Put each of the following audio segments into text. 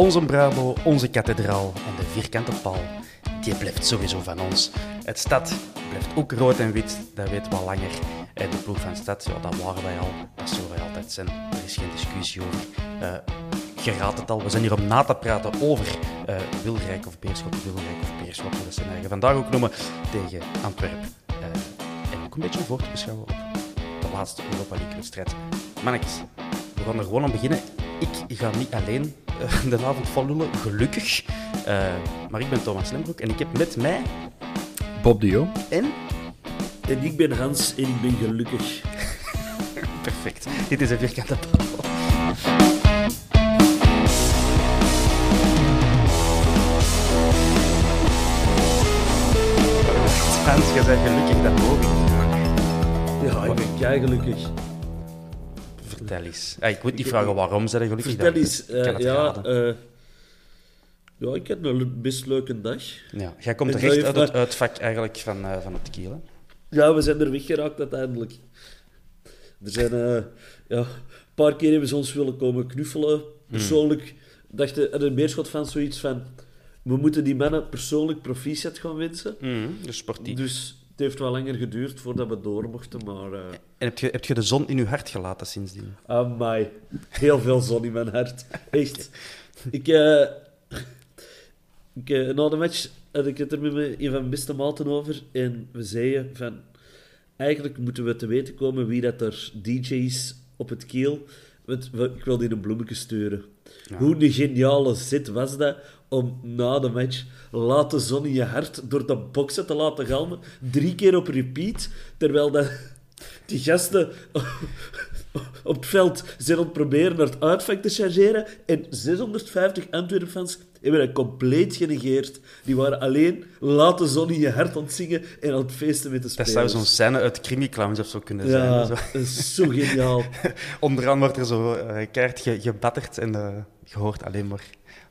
Onze Bravo, onze kathedraal en de vierkante paal, die blijft sowieso van ons. Het stad blijft ook rood en wit, dat weten we al langer. En de ploeg van stad, ja, dat waren wij al, dat zullen wij altijd zijn. Er is geen discussie over. Uh, je het al, we zijn hier om na te praten over uh, Wilrijk of Beerschot, Wilrijk of Beerschot, dat ze eigen vandaag ook noemen, tegen Antwerpen. Uh, en ook een beetje voor te beschouwen op de laatste Europa League-wedstrijd. Mannetjes, we gaan er gewoon aan beginnen. Ik ga niet alleen de avond volullen, gelukkig. maar ik ben Thomas Lembroek en ik heb met mij... Bob de Jong. En... En ik ben Hans en ik ben gelukkig. Perfect. Dit is een vierkante paal. Hans, je bent gelukkig dat hoor Ja, ik ben kei gelukkig. Vertel eens. Ah, ik moet niet vragen waarom ze gelukkig Vertel eens. Uh, ja, uh, ja, ik heb een best leuke dag. Ja, jij komt recht uit het uitvak eigenlijk van, uh, van het kielen. Ja, we zijn er weggeraakt uiteindelijk. Er zijn ja, een paar keer hebben ze ons willen komen knuffelen. Hmm. Persoonlijk hmm. dachten er een beerschot van zoiets van we moeten die mannen persoonlijk proficiat gaan wensen. Mm, dus sportief. Dus het heeft wel langer geduurd voordat we door mochten, maar... En heb je, heb je de zon in je hart gelaten sindsdien? Amai, heel veel zon in mijn hart. Echt. Ik... Uh, ik uh, na de match had ik het er met een van mijn beste maten over en we zeiden van... Eigenlijk moeten we te weten komen wie dat er DJ's op het kiel... Ik wil die een bloemetje sturen. Hoe een geniale zit was dat om na de match laat de zon in je hart door de boksen te laten galmen. Drie keer op repeat, terwijl dat, die gasten op het veld zijn aan het proberen naar het uitvak te chargeren. En 650 Antwerpen-fans hebben dat compleet genegeerd. Die waren alleen laat de zon in je hart ontzingen en aan het feesten met de spelers. Dat zou zo'n scène uit Crimi Clowns of zo kunnen zijn. Dat is zo geniaal. Onderaan wordt er zo uh, keihard gebatterd en uh, je hoort alleen maar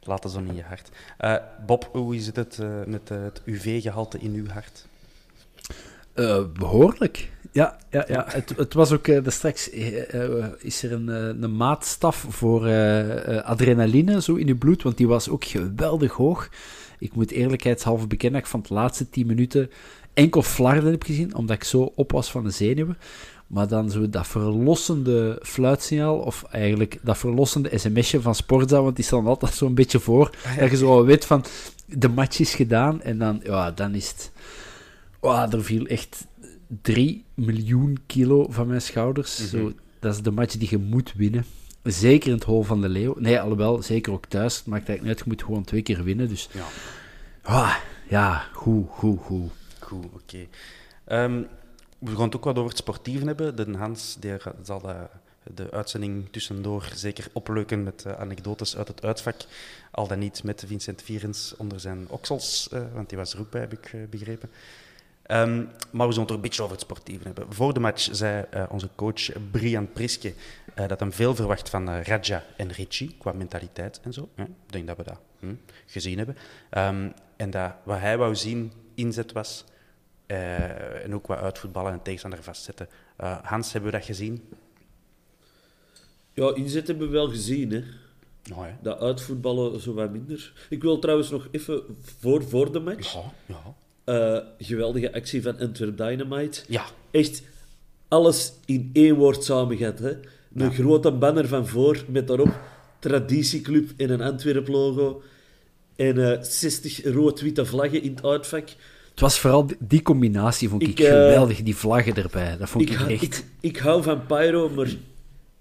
laat de zon in je hart. Uh, Bob, hoe zit het uh, met uh, het UV-gehalte in uw hart? behoorlijk. Ja, ja, ja. Het, het was ook uh, straks is er een, een maatstaf voor adrenaline zo in je bloed, want die was ook geweldig hoog. Ik moet eerlijkheidshalve bekennen dat ik van de laatste 10 minuten enkel flarden heb gezien, omdat ik zo op was van de zenuwen. Maar dan zo dat verlossende fluitsignaal, of eigenlijk dat verlossende sms'je van Sportza, want die staan altijd zo'n beetje voor, ah, dat je zo weet van, de match is gedaan, en dan, ja, dan is het... Er viel echt 3 miljoen kilo van mijn schouders. Mhm. zo, dat is de match die je moet winnen. Zeker in het hol van de leeuw. Nee, alhoewel, zeker ook thuis. Het maakt eigenlijk niet uit, je moet gewoon twee keer winnen. Dus ja, oh, ja goed, goed, goed. Goed, oké. Okay. Um, ehm, we gaan het ook wat over het sportief hebben. De Hans die zal de, de uitzending tussendoor zeker opleuken met uh, anekdotes uit het uitvak. Al dan niet met Vincent Vierens onder zijn oksels, uh, want die was er ook bij, heb ik begrepen. Ehm, maar we zullen het toch een beetje over het sportieve hebben. Voor de match zei uh, onze coach Brian Priske uh, dat hij veel verwacht van uh, Raja en Richie qua mentaliteit en zo. Ik denk dat we dat hm, gezien hebben. Um, en dat wat hij wou zien inzet was en ook wat uitvoetballen en tegenstander vastzetten. Hans, hebben we dat gezien? Ja, inzet hebben we wel gezien, hè. Oh, ja. Dat uitvoetballen zo wat minder. Ik wil trouwens nog even voor, voor de match. Ja, ja. Uh, geweldige actie van Antwerp Dynamite. Ja. Echt alles in één woord samengevat. Een ja. grote banner van voor met daarop Traditieclub in een Antwerp-logo. En uh, 60 rood-witte vlaggen in het uitvak. Het was vooral die combinatie, vond ik, ik uh, geweldig, die vlaggen erbij. Dat vond ik, ik echt... Ik, ik, hou van Pyro, maar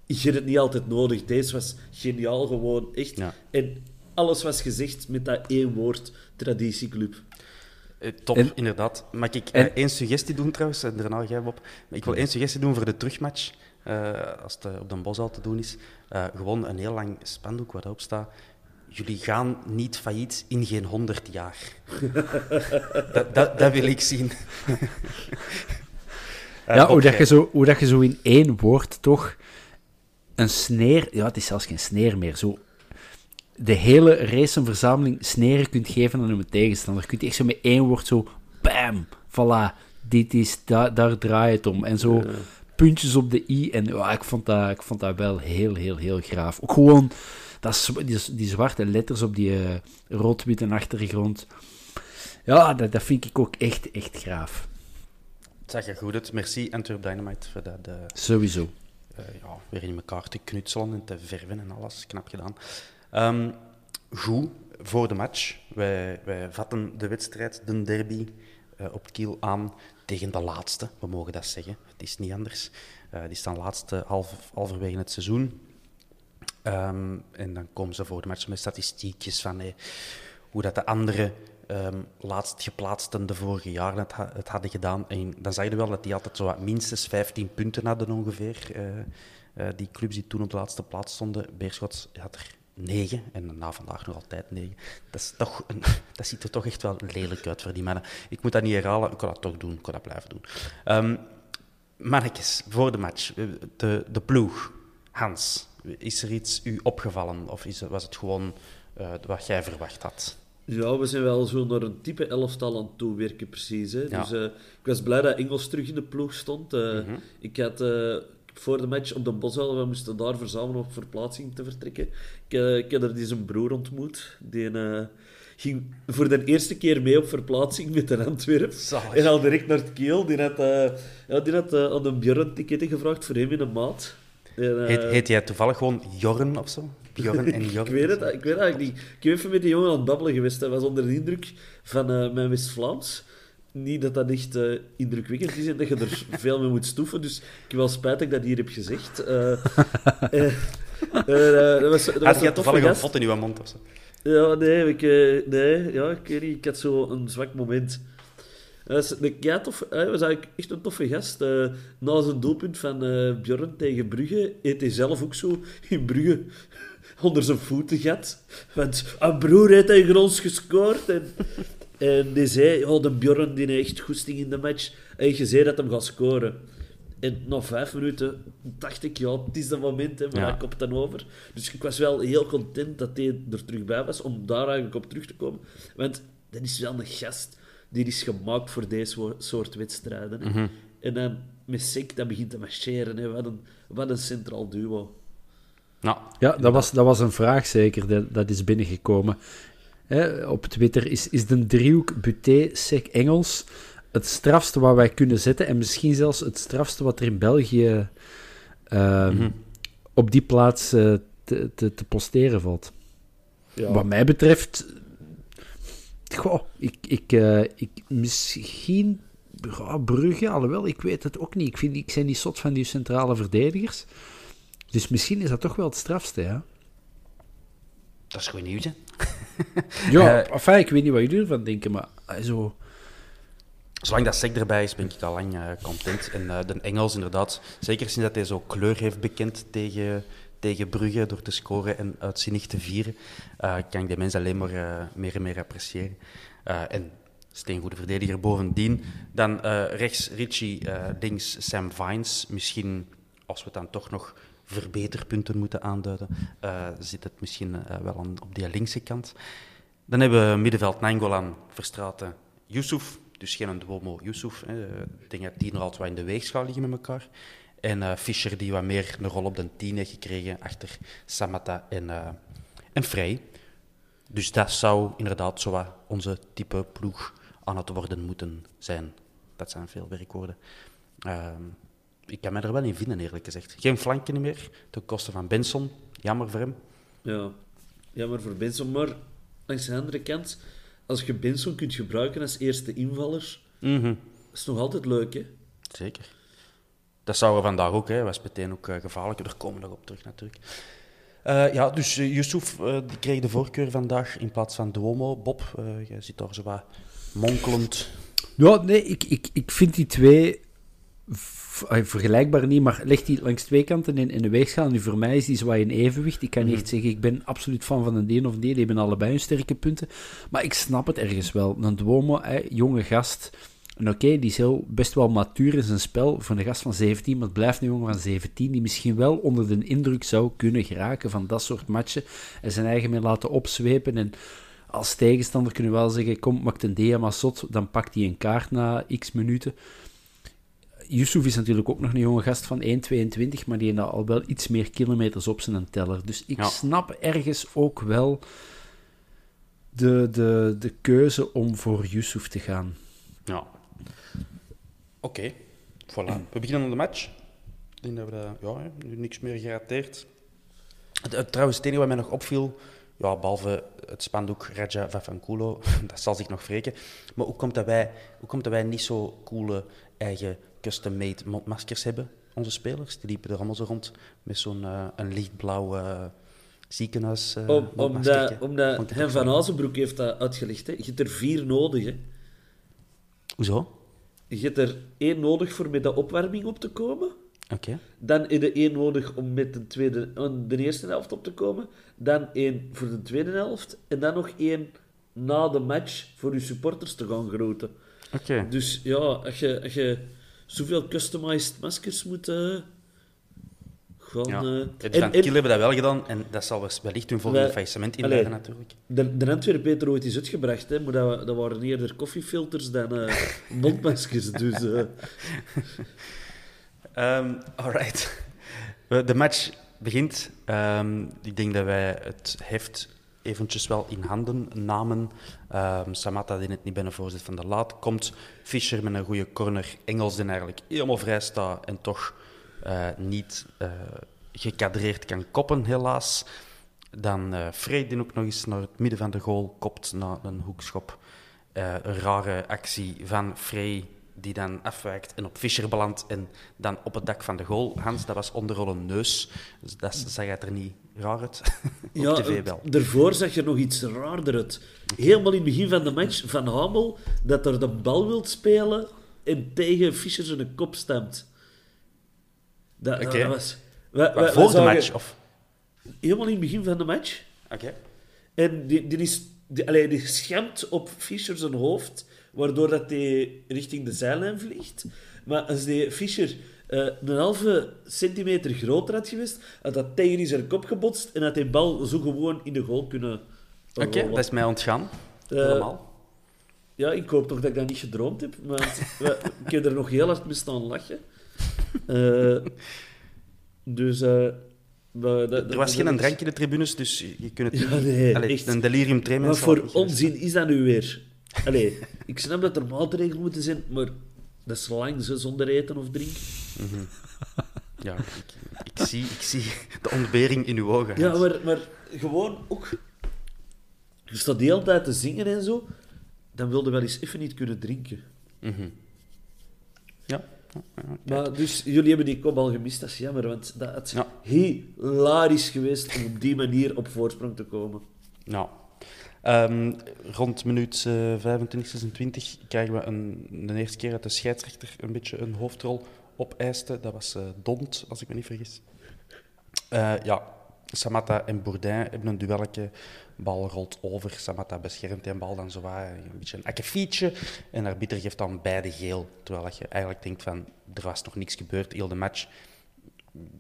ik heb het niet altijd nodig. Deze was geniaal, gewoon echt. Ja. En alles was gezegd met dat één woord, Traditieclub. Uh, top, en, inderdaad. Mag ik uh, één suggestie doen trouwens? En daarna ga op. Ik wil één suggestie doen voor de terugmatch. Uh, als het op de bos al te doen is. gewoon een heel lang spandoek wat erop staat. Jullie gaan niet failliet in geen honderd jaar. dat, dat, dat, wil ik zien. ja, hoe, dat je zo, hoe dat je zo in één woord toch een sneer... Ja, het is zelfs geen sneer meer. Zo de hele race een verzameling sneren kunt geven aan een tegenstander. Kun je echt zo met één woord zo, bam, voilà, dit is, da, daar draait het om. En zo puntjes op de i. En ja, ik, vond dat, ik vond dat wel heel, heel, heel graaf. Ook gewoon dat, die, die zwarte letters op die uh, rood-witte achtergrond. Ja, dat, dat vind ik ook echt, echt graaf. Het zag er goed uit. Merci Antwerp Dynamite voor dat. Uh, Sowieso. Uh, ja, weer in elkaar te knutselen en te verven en alles. Knap gedaan. Um, goed voor de match. Wij, wij vatten de wedstrijd, de derby, uh, op het kiel aan tegen de laatste. We mogen dat zeggen. Het is niet anders. Uh, die staan laatste half, halverwege het seizoen. Um, en dan komen ze voor de match met statistiekjes van hey, hoe dat de andere um, laatst geplaatsten de vorige jaren het, het, hadden gedaan. En dan zag je wel dat die altijd zo minstens 15 punten hadden ongeveer. Die clubs die toen op de laatste plaats stonden. Beerschot had er 9 en na vandaag nog altijd 9. Dat, is toch een, dat ziet er toch echt wel lelijk uit voor die mannen. Ik moet dat niet herhalen, ik kan dat toch doen, ik kan dat blijven doen. Um, mannetjes, voor de match, de, de ploeg. Hans, is er iets u opgevallen of is, was het gewoon uh, wat jij verwacht had? Ja, we zijn wel zo naar een type elftal aan het toewerken, precies. Hè. Ja. Dus uh, ik was blij dat Engels terug in de ploeg stond. Uh, mm -hmm. Ik had voor de match op de Boswel. We moesten daar verzamelen op verplaatsing te vertrekken. Ik, uh, ik heb er die zijn broer ontmoet. Die uh, ging voor de eerste keer mee op verplaatsing met een Antwerp. Zalig. En al direct naar het Kiel. Die had, ja, die had aan een Björn ticketten gevraagd voor hem in een maat. En, heet, heet jij toevallig gewoon Jorn of zo? Bjorn en Jorn? ik, weet het, ik weet eigenlijk niet. Ik heb even met die jongen aan het babbelen geweest. Hij was onder de indruk van mijn West-Vlaams niet dat dat echt uh, indrukwekkend is en dat je er veel mee moet stoeven. Dus ik heb wel spijt dat ik dat hier heb gezegd. Uh, uh, dat was, dat had je toevallig een fot in je mond of zo? Ja, nee, ik, nee ja, ik, weet niet, ik had zo een zwak moment. Dat was, tof, hij was eigenlijk echt een toffe gast. na zijn doelpunt van Björn tegen Brugge, eet hij zelf ook zo in Brugge onder zijn voeten gehad. Want een broer heeft tegen ons gescoord. En en die zei, oh, de Bjorn die heeft echt goesting in de match. En je zei dat hem gaat scoren. En na vijf minuten dacht ik, ja, het is dat moment, hè, maar ja. ik op dan over. Dus ik was wel heel content dat hij er terug bij was, om daar eigenlijk op terug te komen. Want dat is wel een gast die is gemaakt voor deze soort wedstrijden. Mm -hmm. En dan met Sek, dat begint te marcheren. Hè. Wat, een, wat een centraal duo. Nou, ja, dat was, dat was een vraag zeker, dat, dat is binnengekomen op Twitter, is, is de driehoek Buté, Sec, Engels het strafste wat wij kunnen zetten. En misschien zelfs het strafste wat er in België uh, mm -hmm. op die plaats uh, te, te, te, posteren valt. Ja. Wat mij betreft, goh, ik, ik, uh, ik misschien oh, Brugge, alhoewel, ik weet het ook niet. Ik, vind, ik ben niet zot van die centrale verdedigers. Dus misschien is dat toch wel het strafste, ja. Dat is goed nieuws, hè? ja, uh, enfin, ik weet niet wat jullie ervan denken, maar zo... Zolang dat sec erbij is, ben ik al lang uh, content. En uh, de Engels, inderdaad, zeker sinds dat hij zo kleur heeft bekend tegen, tegen Brugge door te scoren en uitzinnig te vieren, kan ik de mensen alleen maar meer en meer appreciëren. en steengoede verdediger bovendien. Dan eh, rechts Richie, eh, links Sam Vines. Misschien, als we dan toch nog verbeterpunten moeten aanduiden, eh, zit het misschien eh, wel op die linkse kant. Dan hebben we middenveld Nangolan, Verstraten, Yusuf. Dus geen Duomo Yusuf. Hè. Ik denk dat die nog altijd wat in de weegschaal liggen met elkaar. En eh, Fischer, die wat meer een rol op de tien heeft gekregen achter Samatta en, eh en Vrij. Dus dat zou inderdaad zo onze type ploeg aan het worden moeten zijn. Dat zijn veel werkwoorden. Ehm, ik kan me er wel in vinden, eerlijk gezegd. Geen flanken meer, ten koste van Benson. Jammer voor hem. Ja, jammer voor Benson. Maar langs de andere kant, als je Benson kunt gebruiken als eerste invaller, Mhm. is nog altijd leuk, hè? Zeker. Dat zouden we vandaag ook, hè. was meteen ook eh, gevaarlijk. Daar komen we nog op terug, natuurlijk. Eh, ja, dus uh, Yusuf uh, die kreeg de voorkeur vandaag in plaats van Duomo. Bob, uh, jij zit daar zo wat monkelend. Ja, nee, ik, ik, ik vind die twee vergelijkbaar niet, maar leg die langs twee kanten in, in de weegschaal. Nu, voor mij is die zwaai in evenwicht. Ik kan niet echt zeggen, ik ben absoluut fan van een een of een die hebben allebei hun sterke punten. Maar ik snap het ergens wel. Een Duomo, hè, jonge gast. En oké, okay, die is heel, best wel matuur in zijn spel voor een gast van 17, maar het blijft een jongen van 17 die misschien wel onder de indruk zou kunnen geraken van dat soort matchen en zijn eigen mee laten opzwepen. En als tegenstander kunnen we wel zeggen, kom, maak een DM maar zot, dan pakt hij een kaart na x minuten. Yusuf is natuurlijk ook nog een jonge gast van 1,22, maar die heeft al wel iets meer kilometers op zijn teller. Dus ik ja. snap ergens ook wel de, de, de keuze om voor Yusuf te gaan. Ja, Oké, okay. voilà. We beginnen aan de match. Ik denk dat we dat, ja, nu niks meer gerateerd. Trouwens, het enige wat mij nog opviel, ja, behalve het spandoek Raja Vafankulo, dat zal zich nog wreken. Maar hoe komt dat wij, hoe komt dat wij niet zo coole eigen custom-made mondmaskers hebben, onze spelers? Die liepen er allemaal zo rond met zo'n uh, een lichtblauw uh, ziekenhuis uh, Om, Omdat, omdat Hen van Azenbroek heeft dat uitgelegd. Hè. Je hebt er vier nodig. Hè. Hoezo? Je hebt er één nodig voor met de opwarming op te komen. Oké. Okay. Dan heb je één nodig om met de, tweede, de eerste helft op te komen. Dan één voor de tweede helft. En dan nog één na de match voor je supporters te gaan groeten. Oké. Okay. Dus ja, als je, als je zoveel customized maskers moet uh, gaan... Ja. Uh, en, van Kiel hebben dat wel gedaan. En dat zal wellicht hun volgende faillissement inleiden, natuurlijk. De, de Antwerp heeft er ooit eens uitgebracht, hè, maar dat, dat waren eerder koffiefilters dan uh, mondmaskers. dus... Uh. um, alright. De match begint. Um, ik denk dat wij het heft eventjes wel in handen namen. Um, Samatta die het niet binnen voorzit van de laat komt. Fischer met een goede corner. Engels die eigenlijk helemaal vrij staat en toch uh, niet uh, gekadreerd kan koppen, helaas. Dan uh, Frey die ook nog eens naar het midden van de goal kopt na een hoekschop. een rare actie van Frey die dan afwijkt en op Fischer belandt en dan op het dak van de goal. Hans, dat was onder een neus, dus dat zag het er niet raar uit ja, tv wel. Daarvoor zag je nog iets raarder uit. Helemaal in het begin van de match van Hamel, dat er de bal wilt spelen en tegen Fischer zijn kop stemt. Dat, okay. dat was... Voor de match? Of? Helemaal in het begin van de match. Oké. Okay. En die, die, is, die, allee, die schemt op Fischer zijn hoofd waardoor dat hij richting de zijlijn vliegt. Maar als die Fischer uh, een halve centimeter groter had geweest, had dat tegen zijn kop gebotst en had die bal zo gewoon in de goal kunnen Oké, okay, dat is mij ontgaan. Uh, Helemaal. Ja, ik hoop toch dat ik dat niet gedroomd heb, want ik heb er nog heel hard mee staan lachen. Uh, dus... Dat, dat, er was geen drankje in de tribunes, dus je kunt het ja, nee, Allee, echt. een delirium tremens. Maar voor onzin is dat nu weer? Allee, ik snap dat er maatregelen moeten zijn, maar dat is lang zonder eten of drinken. Mm -hmm. Ja, ik, ik, zie, ik zie de ontbering in uw ogen. Ja, maar, maar gewoon ook... Je staat de hele tijd te zingen en zo, dan wilde wel eens even niet kunnen drinken. Mm -hmm. Ja. Maar dus jullie hebben die kop al gemist, dat is jammer, want dat het ja. hilarisch geweest om op die manier op voorsprong te komen. Nou, um, rond minuut uh, 25, 26 krijgen we een, de eerste keer dat de scheidsrechter een beetje een hoofdrol opeiste. Dat was uh, Dont, als ik me niet vergis. Uh, ja, Samatta en Bourdin hebben een duelletje. Bal rolt over. Samatta beschermt die bal dan zo een beetje een akkefietje. En de arbiter geeft dan beide geel. Terwijl je eigenlijk denkt van, er was nog niks gebeurd, heel de match.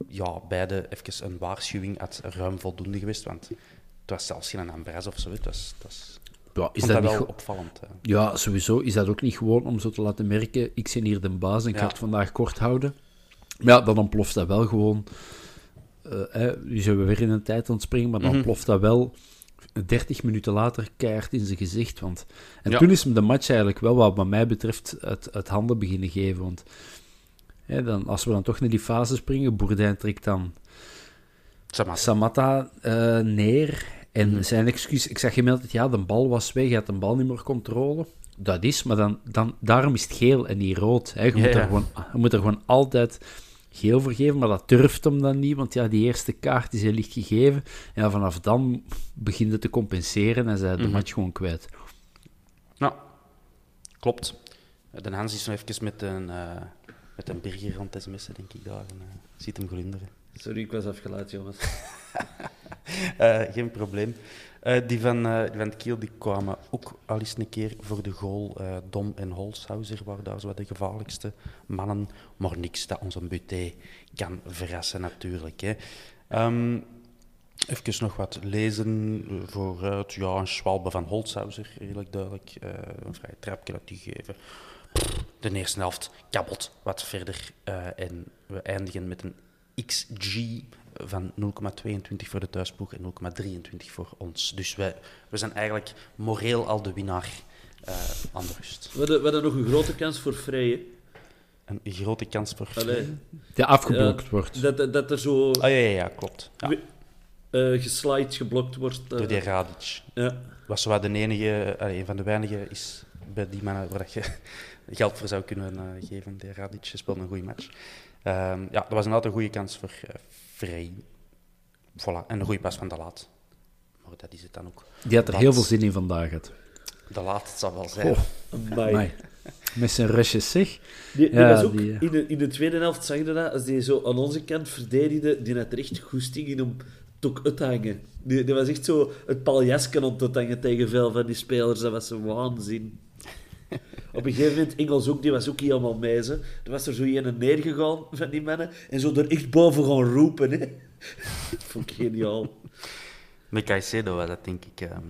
Ja, beide even een waarschuwing had ruim voldoende geweest. Want het was zelfs geen Ambres of zo. Was Ja, is dat wel opvallend. hè. Ja, sowieso is dat ook niet gewoon om zo te laten merken. Ik ben hier de baas en ik Ja. ga het vandaag kort houden. Maar ja, dan ontploft dat wel gewoon. eh hè, nu zijn we weer in een tijd aan het springen, maar dan Mhm. ploft dat wel 30 minuten later keihard in zijn gezicht. Want... En Ja. toen is hem de match eigenlijk wel, wat, wat mij betreft, uit, uit handen beginnen geven. Want hè, dan, als we dan toch naar die fase springen, Bourdin trekt dan Samatta. Samatta eh, neer. En zijn excuus, ik zag hem altijd, ja, de bal was weg, hij had de bal niet meer controle. Dat is, maar dan, dan, daarom is het geel en niet rood. Hè. Je, Ja, moet er gewoon, je moet er gewoon altijd geel voor geven, maar dat durft hem dan niet, want ja, die eerste kaart is hij licht gegeven. En ja, vanaf dan begint het te compenseren en zij de Mhm. match gewoon kwijt. Nou, klopt. De Hans is nog even met een, eh met een burger rond het sms'en, denk ik, daar. En, eh, ziet hem glunderen. Sorry, ik was afgeleid, jongens. Eh, geen probleem. Eh, die, van, die van Kiel die kwamen ook al eens een keer voor de goal. Dom en Holshouser waren daar zo de gevaarlijkste mannen. Maar niks dat onze buté kan verrassen, natuurlijk. Hè. Ehm, even nog wat lezen vooruit. Ja, een schwalbe van Holshouser, redelijk duidelijk. Een vrije trapje dat die geven. De eerste helft kabbelt wat verder. en we eindigen met een XG van 0,22 voor de thuisploeg en 0,23 voor ons. Dus wij, we zijn eigenlijk moreel al de winnaar eh, aan de rust. We hadden, we hadden nog een grote kans voor vrij, hè. Een grote kans voor... Die afgeblokt Ja, wordt. dat, dat, dat er zo Ah ja, ja, ja klopt. Ja, eh geslide, geblokt wordt. eh, door die Radic. ja. Was zo de enige, een van de weinigen is bij die mannen waar dat je geld voor zou kunnen geven. Die Radic speelde een goede match. Ehm, ja, dat was een goede kans voor eh Vrij. Voilà, en een goede pas van de laat. Maar dat is het dan ook. Die had er Dat- heel veel zin in vandaag. Het. De laat zal wel zijn. Oh, Amai. amai. Met zijn rushes, zeg. Die, die Ja, was ook, die, eh. in, de, in de tweede helft zag je dat, als die zo aan onze kant verdedigde, die had er echt goesting in om te hangen. Die, die was echt zo het paljasken om te hangen tegen veel van die spelers. Dat was een waanzin. Op een gegeven moment, Engels ook, die was ook helemaal mee. Ze. Er was er zo een neergegaan van die mannen en zo er echt boven gaan roepen. Hè. Dat vond ik geniaal. Met Caicedo was dat, denk ik. ehm,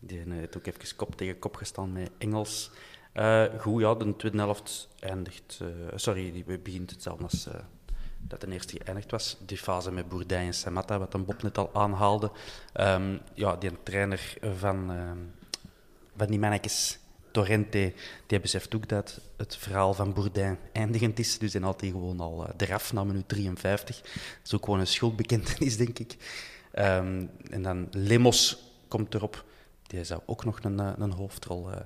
die eh, heeft ook even kop tegen kop gestaan met Engels. Eh, goed, ja, de tweede helft eindigt... eh, sorry, die begint hetzelfde als eh, dat de eerste geëindigd was. Die fase met Bourdin en Samatta, wat een Bob net al aanhaalde. Ehm, ja, die trainer van, ehm, van die mannetjes, Torrente, die beseft ook dat het verhaal van Bourdin eindigend is. Dus had hij gewoon al eh, eraf na minuut 53. Dat is ook gewoon een schuldbekentenis, denk ik. Ehm, en dan Lemos komt erop. Die zou ook nog een, eh, een hoofdrol eh,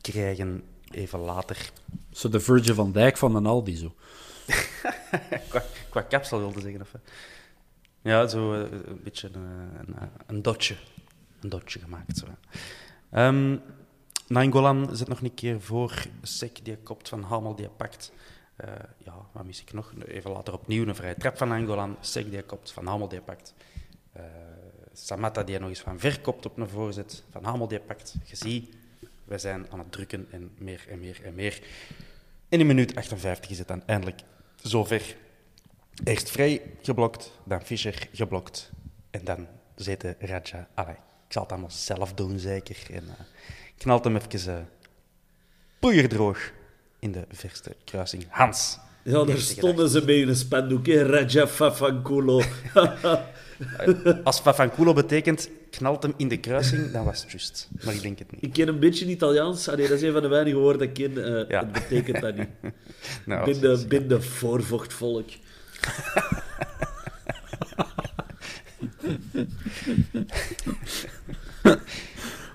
krijgen even later. Zo de Virgil van Dijk van een Aldi, zo. qua, qua kapsel wilde zeggen. Of, ja, zo een beetje een, een, een dotje. Een dotje gemaakt. Zo. Ehm, Nainggolan zit nog een keer voor. Sek die kopt van Hamel die pakt. Eh, ja, wat mis ik nog? Even later opnieuw een vrije trap van Nainggolan. Sek die kopt van Hamel die pakt. Eh, Samatta die nog eens van ver kopt op een voorzet. Van Hamel die pakt. Je ziet, wij zijn aan het drukken en meer en meer en meer. In een minuut 58 is het dan eindelijk zover. Eerst Vrij geblokt, dan Fischer geblokt en dan zette Raja. Allee, ik zal het allemaal zelf doen, zeker. En eh, knalt hem even uh, poeierdroog in de verste kruising. Hans. Ja, daar stonden ze mee in een spandoek. Raja Fafanculo. Als Fafanculo betekent knalt hem in de kruising, dan was het juist. Maar ik denk het niet. Ik ken een beetje Italiaans. Allee, dat is een van de weinige woorden dat ik ken. Eh, Ja. Het betekent dat niet. Nou, binnen, binnen voorvochtvolk.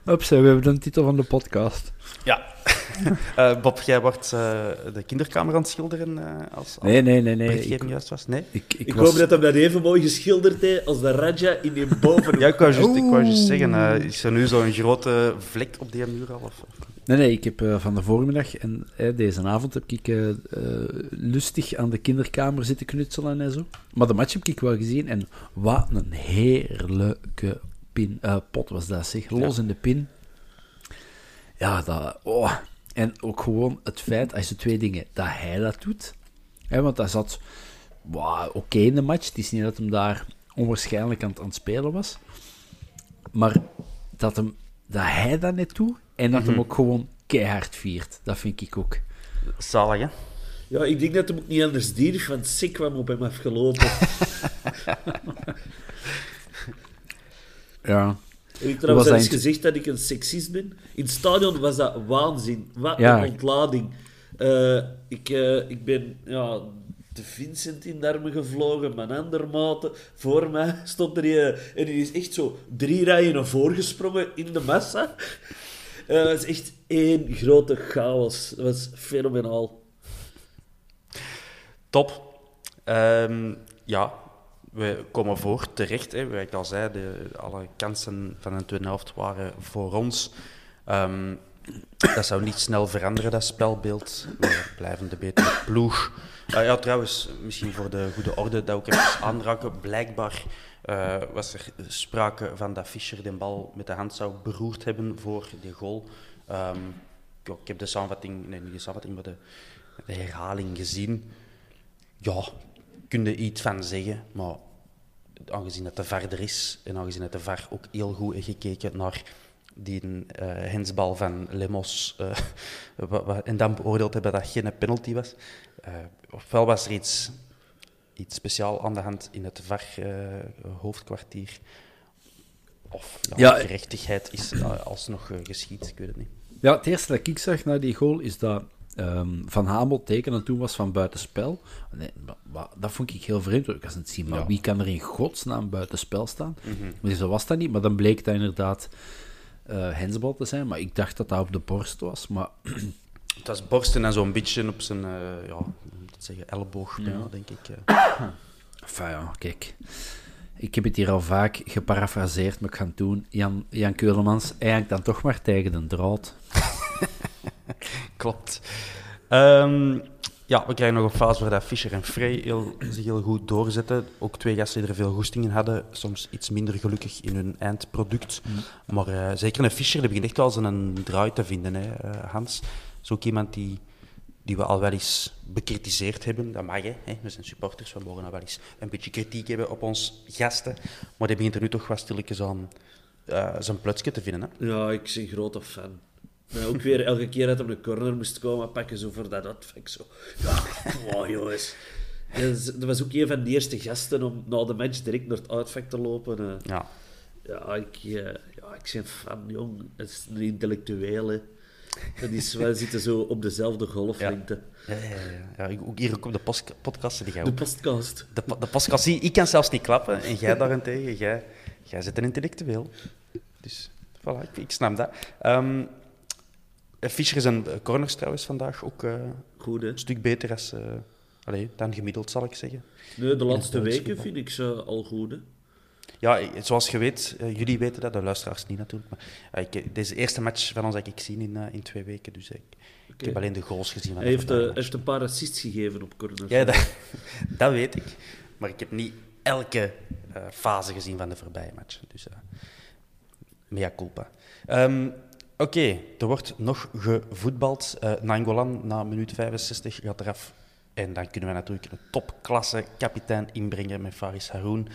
Ups, we hebben de titel van de podcast. Ja. Eh, Bob, jij wordt eh, de kinderkamer aan het schilderen eh, als, als Nee, nee, nee, nee. berichtgeving Ik, juist was? Nee? ik, ik, Ik was... hoop dat hem dat even mooi geschilderd heeft als de Raja in die boven. Ja, ik wou juist, ik wou juist zeggen, is er nu zo'n grote vlek op die muur al? Of? Nee, nee, ik heb uh, van de voormiddag en deze avond heb ik uh, lustig aan de kinderkamer zitten knutselen en zo. Maar de match heb ik wel gezien en wat een heerlijke pin, pot was dat, zeg. Los ja. in de pin. Ja, dat... Oh. En ook gewoon het feit, als je twee dingen, dat hij dat doet. Hè, want hij zat wow, oké in de match. Het is niet dat hem daar onwaarschijnlijk aan, aan het spelen was. Maar dat, hem, dat hij dat net doet en dat mm -hmm. hem ook gewoon keihard viert. Dat vind ik ook. Zalig, hè? Ja, ik denk dat hem ook niet anders dierf, want sick kwam op hem afgelopen. ja. Heb ik trouwens eens gezegd dat ik een seksist ben? In het stadion was dat waanzin. Wat ja. een ontlading. Uh, ik, uh, ik ben ja, de Vincent in darmen gevlogen, mijn andere maten. Voor mij stond er een, en die is echt zo drie rijen naar voren gesprongen in de massa. Het was echt één grote chaos. Het was fenomenaal. Top. Um, ja, we komen voor terecht. Hè. Wat ik al zei, de, alle kansen van de tweede helft waren voor ons. Um, dat zou niet snel veranderen, dat spelbeeld. We blijven de betere ploeg. Uh, ja, trouwens, misschien voor de goede orde dat ook even aanraken. Blijkbaar uh, was er sprake van dat Fischer de bal met de hand zou beroerd hebben voor die goal. Um, ik heb de samenvatting, nee niet de samenvatting, maar de, de herhaling gezien. Ja, kun je iets van zeggen, maar aangezien het de VAR er is en aangezien het de VAR ook heel goed heeft gekeken naar die uh, hensbal van Lemos uh, en dan beoordeeld hebben dat dat geen penalty was. Uh, ofwel was er iets, iets speciaal aan de hand in het VAR-hoofdkwartier, of ja, ja, gerechtigheid is alsnog geschied, ik weet het niet. Ja, het eerste dat ik zag na die goal is dat um, Van Hamel tekenen toen was van buitenspel. Nee, maar, dat vond ik heel vreemd. Ik was aan het zien, maar ja. wie kan er in godsnaam buitenspel staan? Mm -hmm. Maar zo was dat niet, maar dan bleek dat inderdaad uh, hensbal te zijn. Maar ik dacht dat dat op de borst was. Maar... Het was borsten en zo'n beetje op zijn uh, ja, zeggen, elleboog, ja. denk ik. Uh. Enfin, ja, kijk. Ik heb het hier al vaak geparafraseerd, maar ik ga het doen. Jan, Jan Keulemans, hij hangt dan toch maar tegen de draad. Klopt. Um, ja, we krijgen nog een fase waar dat Fischer en Frey heel, zich heel goed doorzetten. Ook twee gasten die er veel goesting in hadden. Soms iets minder gelukkig in hun eindproduct. Mm. Maar uh, zeker een Fischer, die begint echt wel een draai te vinden, hè, Hans. Is ook iemand die, die we al wel eens bekritiseerd hebben. Dat mag, hè. We zijn supporters, we mogen al wel eens een beetje kritiek hebben op ons gasten. Maar die begint er nu toch wel stilletjes aan uh, zijn plutsje te vinden. Hè. Ja, ik ben een grote fan. Maar ook weer elke keer dat hij een corner moest komen pakken, zo voor dat uitvak. Zo. Ja, wow, jongens. Dat was ook een van de eerste gasten om na de match direct naar het uitvak te lopen. Ja. Ja, ik, ja, ik ben fan, jong. Het is een intellectuele. Dat is, wij zitten zo op dezelfde golflengte. Ja, ja, ja. ja. ook hier ook op de podcast die jij De podcast. De, de podcast, ik kan zelfs niet klappen. En jij daarentegen, jij, jij zit een intellectueel. Dus, voilà, ik, ik snap dat. Um, Fischer is een corners trouwens vandaag ook uh, Goed, een stuk beter als, uh, allez, dan gemiddeld, zal ik zeggen. Nee, de laatste weken vind ik ze al goed. Hè? Ja, zoals je weet, uh, jullie weten dat, de luisteraars niet natuurlijk. Maar, ik, deze eerste match van ons heb ik gezien in, in twee weken, dus ik, okay. ik, heb alleen de goals gezien. Van hij heeft, heeft een paar assists gegeven op corners. Ja, dat, dat, weet ik. Maar ik heb niet elke fase gezien van de voorbije match. Dus mea culpa. Um, Oké, okay, er wordt nog gevoetbald. Uh, Nangolan na minuut 65 gaat eraf. En dan kunnen we natuurlijk een topklasse kapitein inbrengen met Faris Haroun.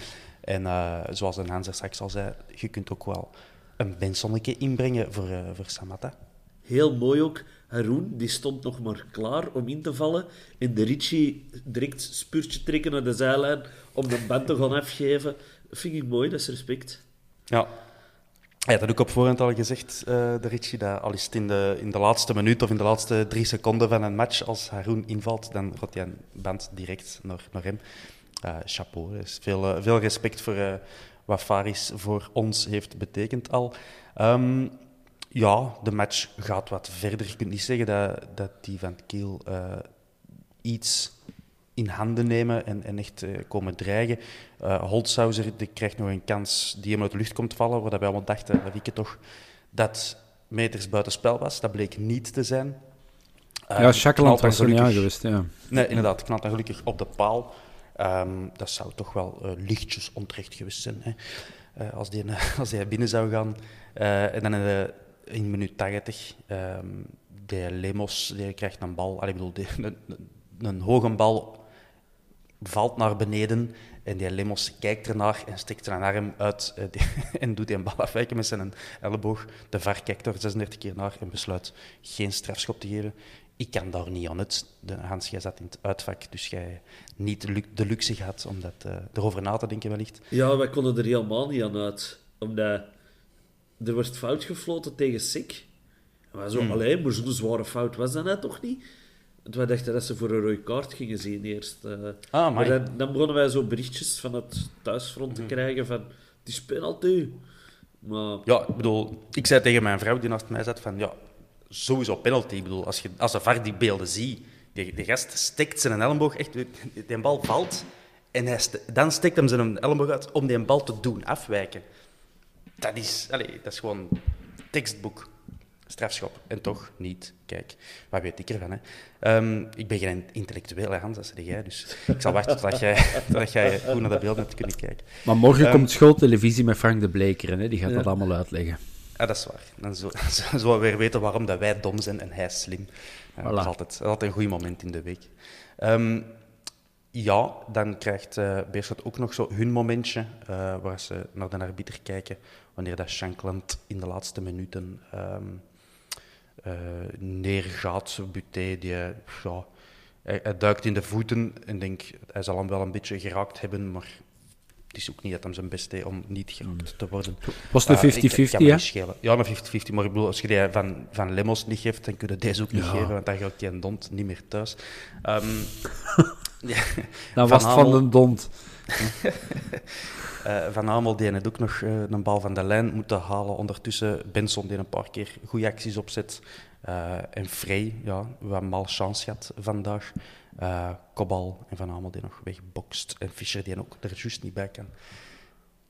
En uh, zoals een Hans er straks al zei, je kunt ook wel een Bensonneke inbrengen voor, uh, voor Samatta. Heel mooi ook. Haroun die stond nog maar klaar om in te vallen. En de Ritchie direct spuurtje trekken naar de zijlijn om de band te gaan afgeven. Dat vind ik mooi, dat is respect. Ja, ja, dat heb ik op voorhand al gezegd, uh, de Ritchie, dat al is het in de, in de laatste minuut of in de laatste drie seconden van een match, als Haroon invalt, dan gaat hij een band direct naar, naar hem. Uh, chapeau, is veel, uh, veel respect voor wat Faris voor ons heeft betekend al. Um, ja, de match gaat wat verder. Je kunt niet zeggen dat, dat die van Kiel iets in handen nemen en, en echt uh, komen dreigen. Uh, die krijgt nog een kans die hem uit de lucht komt vallen, waar wij allemaal dachten, dat ik het toch, dat meters buitenspel was. Dat bleek niet te zijn. ja, Ehm, dan was er niet aan geweest, ja. Nee, inderdaad. Knalt dan gelukkig op de paal. Ehm, dat zou toch wel eh, lichtjes onterecht geweest zijn. Hè? Eh, als, die, als hij binnen zou gaan. Eh, en dan in, minuut 80, ehm de Lemos die krijgt een bal. Allee, ik bedoel, een, een, hoge bal valt naar beneden. En die Lemos kijkt ernaar en steekt zijn arm uit en doet een bal afwijken met zijn elleboog. De VAR kijkt er 36 keer naar en besluit geen strafschop te geven. Ik kan daar niet aan het. De, Hans, jij zat in het uitvak, dus jij niet de, lu- de luxe gehad om dat, eh, erover na te denken wellicht. Ja, wij konden er helemaal niet aan uit. Omdat er werd fout gefloten tegen Sik. En wij zo, Hmm. alleen, maar zo'n zware fout was dat net toch niet? Want wij dachten dat ze voor een rode kaart gingen zien eerst. eh. Ah, maar dan, dan begonnen wij zo berichtjes van het thuisfront Hmm. te krijgen van... Het is penalty. Maar Ja, ik bedoel, ik zei tegen mijn vrouw die naast mij zat van ja, sowieso penalty. Ik bedoel, als, je, als de VAR die beelden ziet, die, die gast steekt zijn elleboog echt, die, bal valt en hij dan steekt hem zijn elleboog uit om die bal te doen afwijken. Dat is, allee, dat is gewoon tekstboek. Strafschop. En toch niet. Kijk, wat weet ik ervan? Hè? Ehm, ik ben geen intellectuele Hans, dat zeg jij. Dus ik zal wachten totdat jij, totdat jij goed naar dat beeld hebt kunnen kijken. Maar morgen Ehm, komt schooltelevisie met Frank de Bleker, hè? die gaat dat allemaal uitleggen. Ja, dat is waar. Dan zo- zo- zullen we weer weten waarom dat wij dom zijn en hij slim. Dat is altijd, dat is altijd een goed moment in de week. Ehm, ja, dan krijgt eh Beerschot ook nog zo hun momentje, eh, waar ze naar de arbiter kijken, wanneer dat Shankland in de laatste minuten ehm, eh, neergaat. Buté, die, ja, hij, hij duikt in de voeten en denk, hij zal hem wel een beetje geraakt hebben, maar het is ook niet dat hij zijn best deed om niet geraakt te worden. Was het een ik- ik 50-50, kan me hè? niet schelen. Ja, een 50-50. Maar ik bedoel, als je die van, van Lemos niet geeft, dan kun je deze ook niet Ja. geven, want dan gaat die een dond niet meer thuis. Ehm, ja, Dan was het van de Dond. eh, Van Hamel die had ook nog eh, een bal van de lijn moeten halen. Ondertussen Benson die een paar keer goede acties opzet. Eh, en Frey, ja, wat malchance gehad vandaag. Eh Kobal en Van Hamel die nog wegbokst. En Fischer die ook er juist niet bij kan.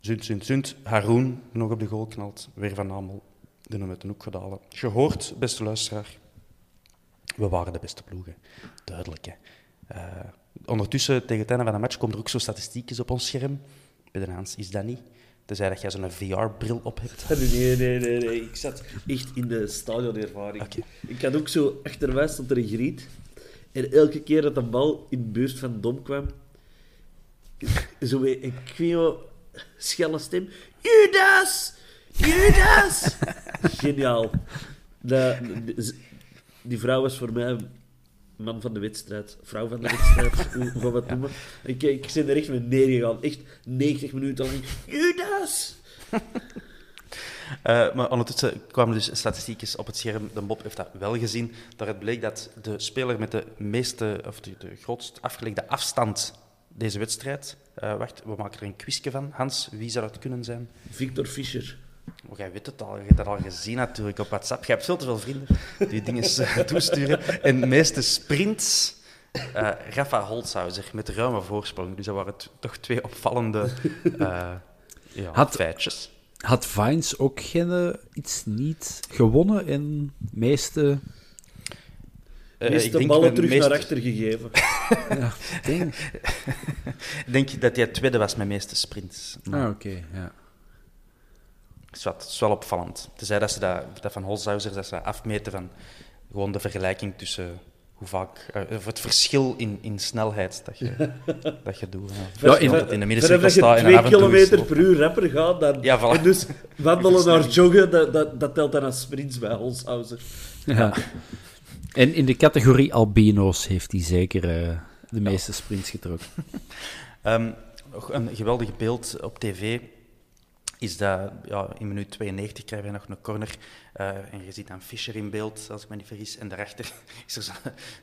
Zunt, zunt, zunt. Haroon nog op de goal knalt. Weer Van Hamel de nummer ten hoek gedalen. Gehoord, beste luisteraar. We waren de beste ploegen. Duidelijk, hè. Eh, ondertussen, tegen het einde van de match, komt er ook zo statistiekjes op ons scherm. Bij de is dat niet. Tenzij dat jij zo'n VR-bril op hebt. Nee, nee, nee, nee. Ik zat echt in de stadionervaring. Ik had ook zo achter mij stond er een griet. En elke keer dat de bal in de buurt van Dom kwam, zo een kwio schelle stem. Judas! Judas! Geniaal. Die, die vrouw was voor mij man van de wedstrijd. Vrouw van de wedstrijd, hoe we het noemen? Ik, ik ben er echt mee neergegaan. Echt 90 minuten lang. Judas! Eh, maar ondertussen kwamen dus statistiekjes op het scherm. De Bob heeft dat wel gezien. Daaruit bleek dat de speler met de meeste, of de, de grootst afgelegde afstand deze wedstrijd. eh, wacht, we maken er een quizje van. Hans, wie zou dat kunnen zijn? Victor Fischer. Oh, jij weet het al, je hebt dat al gezien natuurlijk op WhatsApp. Je hebt veel te veel vrienden die dingen eh, toesturen. En de meeste sprints, eh Rafa Holzhauser met ruime voorsprong. Dus dat waren toch twee opvallende eh, ja, Had- feitjes. Had Vines ook geen, iets niet gewonnen in de meeste... Eh, Meeste ik denk ballen terug meeste- naar achter gegeven. Ja, ding. Ik denk dat hij tweede was met meeste sprints. Maar Ah, oké, ja. Het, is wat, het is wel opvallend. Tenzij dat ze dat, dat van Holzhauser dat ze dat afmeten van gewoon de vergelijking tussen hoe vaak, eh, of het verschil in, in snelheid dat je, dat je doet. Ja, Ja, in- dat in de middencirkel staat en twee kilometer per uur rapper gaat, dan, Ja, voilà. en dus wandelen naar joggen, dat, dat, dat telt dan als sprints bij Holshouser. ja. En in de categorie albino's heeft hij zeker eh, de meeste sprints getrokken. Ehm, nog een geweldig beeld op tv is dat ja, in minuut 92 krijgen we nog een corner eh, en je ziet dan Fischer in beeld, als ik me niet vergis. En daarachter is er zo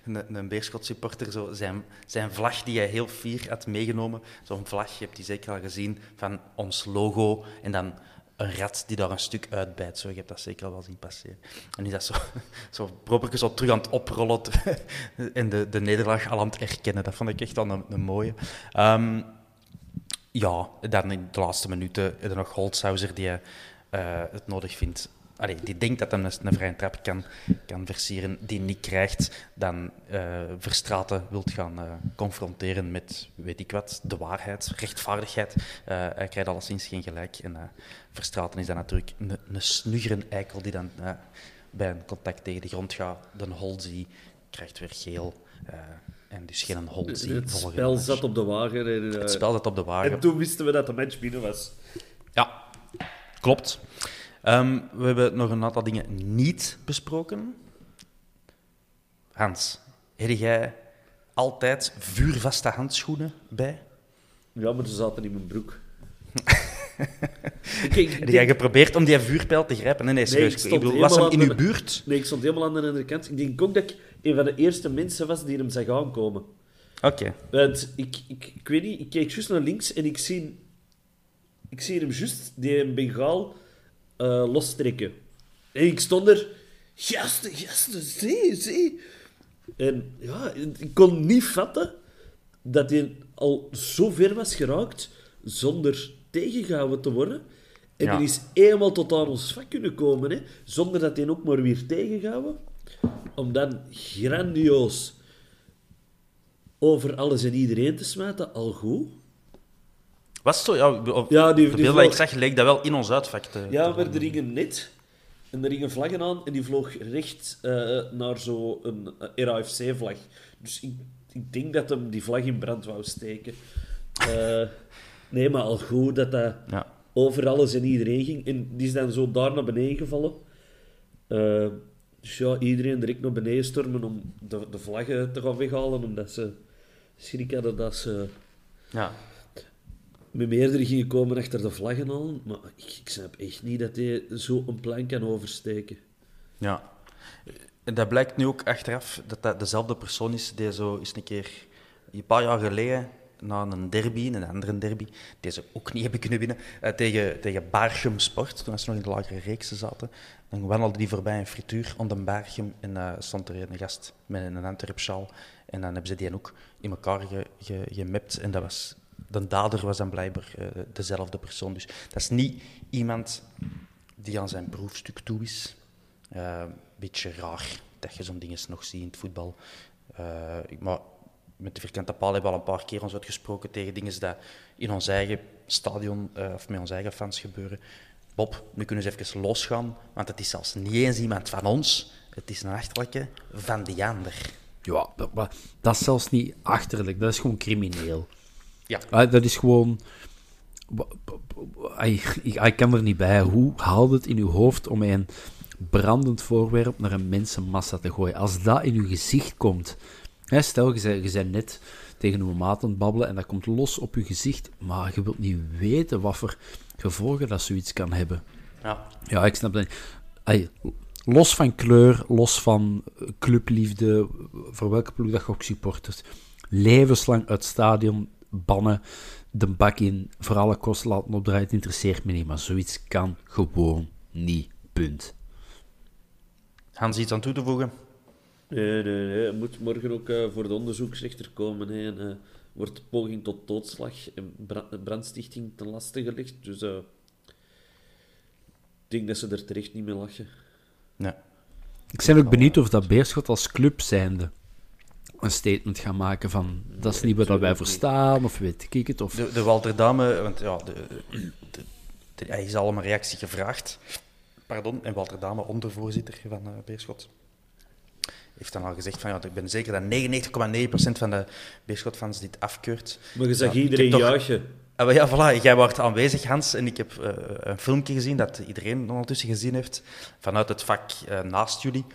een, een Beerschot-supporter, zo zijn, zijn vlag die hij heel fier had meegenomen. Zo'n vlag, je hebt die zeker al gezien, van ons logo. En dan een rat die daar een stuk uitbijt. Zo, je hebt dat zeker al wel zien passeren. En is dat zo, zo zo terug aan het oprollen en de, de nederlaag al aan het erkennen. Dat vond ik echt wel een, een mooie. Ehm, ja, dan in de laatste minuten je nog Holzhauser die eh, het nodig vindt allee, die denkt dat hij een, vrije trap kan, kan versieren, die niet krijgt, dan uh, Verstraten wilt gaan uh, confronteren met, weet ik wat, de waarheid, rechtvaardigheid. Uh, hij krijgt alleszins geen gelijk. En Verstraten is dan natuurlijk een, een eikel die dan bij een contact tegen de grond gaat. De Holzi krijgt weer geel. En dus geen Holzi. Het spel zat op de wagen. En, het spel zat op de wagen. En toen wisten we dat de match binnen was. Ja, klopt. Um, we hebben nog een aantal dingen niet besproken. Hans, heb jij altijd vuurvaste handschoenen bij? Ja, maar ze zaten in mijn broek. ik, ik, heb jij geprobeerd om die vuurpijl te grijpen? Nee, nee, serieus. Nee, ik bedoel, was hem in uw buurt? Nee, ik stond helemaal aan de andere kant. Ik denk ook dat ik een van de eerste mensen was die hem zag aankomen. Oké. Want ik, ik, ik weet niet, ik keek juist naar links en ik zie, ik zie hem juist, die bengaal uh, lostrekken. En ik stond er, gasten, gasten, zie, zie. En ja, ik kon niet vatten dat hij al zo ver was geraakt zonder tegengehouden te worden. En ja. die is eenmaal tot aan ons vak kunnen komen, hè, zonder dat hij ook maar weer tegengehouden. Om dan grandioos over alles en iedereen te smijten, al goed. Was zo? Ja, ja die, die ik zag, leek dat wel in ons uitvak te... Ja, maar er hing net en er vlaggen aan en die vloog recht uh, naar zo'n RAFC-vlag. Dus ik, ik denk dat hem die vlag in brand wou steken. Uh, nee, maar al goed dat dat ja. over alles en iedereen ging. En die is dan zo daar naar beneden gevallen. Uh, dus ja, iedereen direct naar beneden stormen om de, de vlaggen te gaan weghalen, omdat ze schrik hadden dat ze... Ja met meerdere gingen komen achter de vlaggen al. Maar ik, ik snap echt niet dat hij zo een plan kan oversteken. Ja. En dat blijkt nu ook achteraf dat dat dezelfde persoon is die zo eens een keer, een paar jaar geleden, na een derby, een andere derby, die ze ook niet hebben kunnen winnen, uh, tegen, tegen Bargem Sport, toen ze nog in de lagere reeksen zaten. Dan wandelde die voorbij een frituur onder Bargem en uh, stond er een gast met een Antwerp-sjaal. En dan hebben ze die ook in elkaar ge, ge. En dat was de dader was dan blijkbaar uh, dezelfde persoon. Dus dat is niet iemand die aan zijn proefstuk toe is. Een beetje raar dat je zo'n dingen nog ziet in het voetbal. Maar met de vierkante paal hebben we al een paar keer ons uitgesproken tegen dingen die in ons eigen stadion uh, of met onze eigen fans gebeuren. Bob, nu kunnen ze even losgaan, want het is zelfs niet eens iemand van ons. Het is een achterlijke van die ander. Ja, dat, dat is zelfs niet achterlijk, dat is gewoon crimineel. Ja. Ah, dat is gewoon... Ik kan er niet bij. Hoe haalt het in uw hoofd om een brandend voorwerp naar een mensenmassa te gooien? Als dat in uw gezicht komt... Hè, stel, je bent, je bent net tegen uw maat aan het babbelen en dat komt los op je gezicht, maar je wilt niet weten wat voor gevolgen dat zoiets kan hebben. Ja, ja ik snap dat niet. los van kleur, los van clubliefde, voor welke ploeg dat je ook supportert, levenslang uit het stadion bannen, de bak in, voor alle kosten laten opdraaien, het interesseert me niet. Maar zoiets kan gewoon niet. Punt. Hans, iets aan toe te voegen? Nee, nee, nee. Het moet morgen ook uh, voor de onderzoeksrechter komen. Hè. En, uh, wordt poging tot doodslag en brandstichting ten laste gelegd. Dus uh, ik denk dat ze er terecht niet mee lachen. Nee. Ik ben ook benieuwd of dat Beerschot als club zijnde een statement gaan maken van dat is niet wat wij verstaan, of weet ik het. Of... De, de Walter Dame, want ja, de, de, hij is al een reactie gevraagd. Pardon, en Walter Dame, ondervoorzitter van uh, Beerschot, heeft dan al gezegd van ja, ik ben zeker dat 99,9% van de Beerschot-fans dit afkeurt. Maar je zag iedereen toch... juichen. Ah, ja, voilà, jij was aanwezig, Hans, en ik heb uh, een filmpje gezien dat iedereen ondertussen gezien heeft, vanuit het vak uh, naast jullie.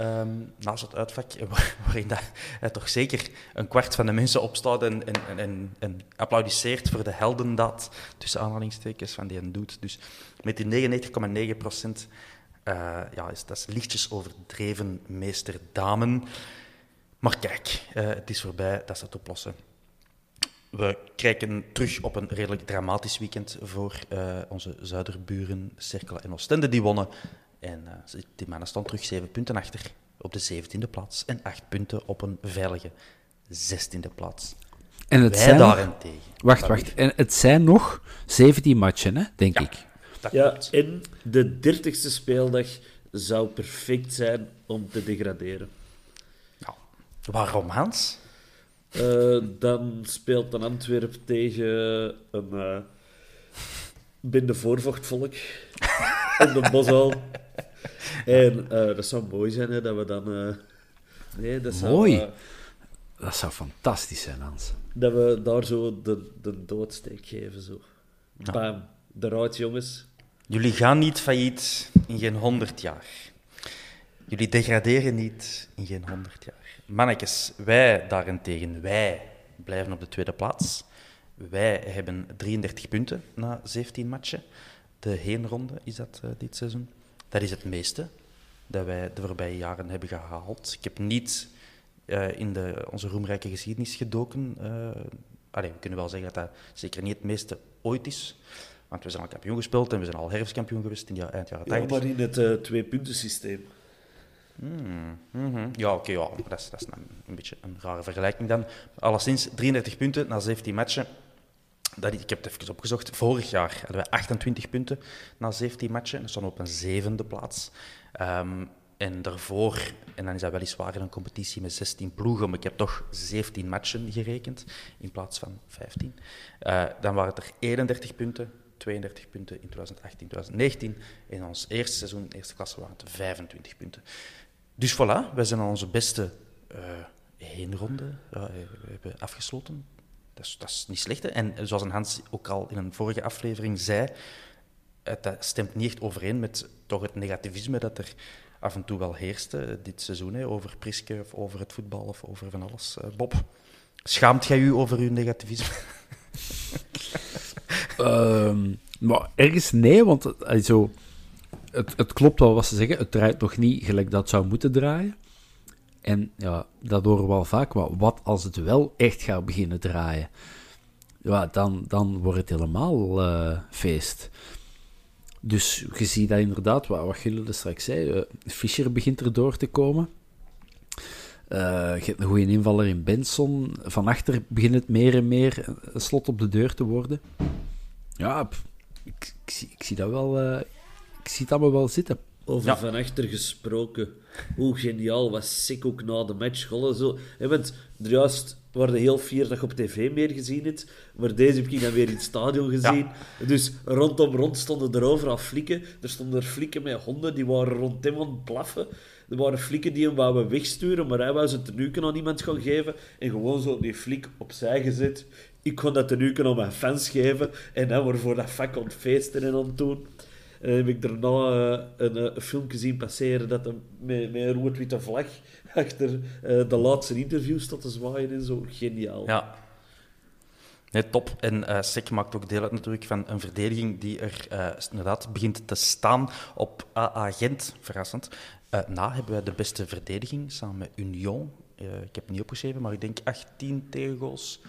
Um, naast het uitvak, waarin dat, toch zeker een kwart van de mensen opstaat en, en, en, en applaudisseert voor de heldendaad, tussen aanhalingstekens, van die een doet. Dus met die 99,9 procent, uh, ja, is, dat is lichtjes overdreven, meester Damen. Maar kijk, uh, het is voorbij, dat is het oplossen. We kijken terug op een redelijk dramatisch weekend voor uh, onze zuiderburen, Cerkelen en Oostende, die wonnen en die mannen staan terug zeven punten achter op de 17e plaats en acht punten op een veilige 16e plaats. En het Wij zijn daarentegen. Wacht, wacht. En het zijn nog 17 matchen, hè, denk ik. Dat Ja, klopt. en de dertigste speeldag zou perfect zijn om te degraderen. Ja. Waarom, Hans? Eh, dan speelt een Antwerp tegen een uh, binde voorvochtvolk in de Boshal. En uh, dat zou mooi zijn hè, dat we dan. Nee, dat zou, Mooi. Dat zou fantastisch zijn, Hans. dat we daar zo de, de doodsteek geven. Zo. Bam, eruit, jongens. Jullie gaan niet failliet in geen honderd jaar. Jullie degraderen niet in geen honderd jaar. Mannetjes, wij daarentegen, wij blijven op de tweede plaats. Wij hebben 33 punten na 17 matchen. De heenronde is dat uh, dit seizoen. Dat is het meeste dat wij de voorbije jaren hebben gehaald. Ik heb niet uh, in de, onze roemrijke geschiedenis gedoken. Uh, allee, we kunnen wel zeggen dat dat zeker niet het meeste ooit is. Want we zijn al kampioen gespeeld en we zijn al herfstkampioen geweest in die eind jaren 80. Ja, maar in het uh, twee-punten-systeem. Mm, mm -hmm. Ja, oké, okay, ja. dat is, dat is een, een, beetje een rare vergelijking dan. Alleszins 33 punten na 17 matchen. Dat, ik heb het even opgezocht. Vorig jaar hadden wij 28 punten na 17 matchen. Dat stond op een zevende plaats. Um, en daarvoor, en dan is dat weliswaar in een competitie met 16 ploegen, maar ik heb toch 17 matchen gerekend in plaats van 15. Uh, dan waren het er 31 punten, 32 punten in 2018, 2019. In ons eerste seizoen, eerste klasse, waren het 25 punten. Dus voilà, wij zijn aan onze beste uh, heenronde uh, hebben afgesloten. Dat is, dat is niet slecht. En zoals een Hans ook al in een vorige aflevering zei, dat stemt niet echt overeen met toch het negativisme dat er af en toe wel heerste dit seizoen, hè, over Priske of over het voetbal of over van alles. Bob, schaamt jij u over uw negativisme? um, maar ergens nee, want uh, zo, het, klopt wel wat ze zeggen. Het draait nog niet gelijk dat het zou moeten draaien. En ja, dat horen we wel vaak. Maar wat als het wel echt gaat beginnen draaien? Ja, dan, dan wordt het helemaal uh, feest. Dus je ziet dat inderdaad, wat, wat jullie straks zei, uh, Fischer begint er door te komen. Uh, je hebt een goede invaller in Benson. Van achter begint het meer en meer een slot op de deur te worden. Ja, ik, ik, zie, ik zie dat wel, uh, ik zie het allemaal wel zitten. Over ja. van achter gesproken. Hoe geniaal was Sick ook na de match. Golle, zo. Je bent er juist waren heel fier dat je op tv meer gezien hebt. Maar deze heb ik dan weer in het stadion gezien. Ja. Dus rondom rond stonden er overal flikken. Er stonden er flikken met honden, die waren rond hem aan het blaffen. Er waren flikken die hem wouden wegsturen, maar hij wou ze tenuken aan iemand gaan geven. En gewoon zo die flik opzij gezet. Ik kon dat tenuken aan mijn fans geven. En hij wordt voor dat vak aan het feesten en aan het doen. En dan heb ik daarna uh, een, een filmpje zien passeren dat hem met, met een rood-witte vlag achter uh, de laatste interview staat te zwaaien en zo. Geniaal. Ja. Nee, top. En uh, SEC maakt ook deel uit natuurlijk van een verdediging die er uh, inderdaad begint te staan op AA Gent. Verrassend. na hebben wij de beste verdediging samen met Union. ik heb het niet opgeschreven, maar ik denk 18 tegengoals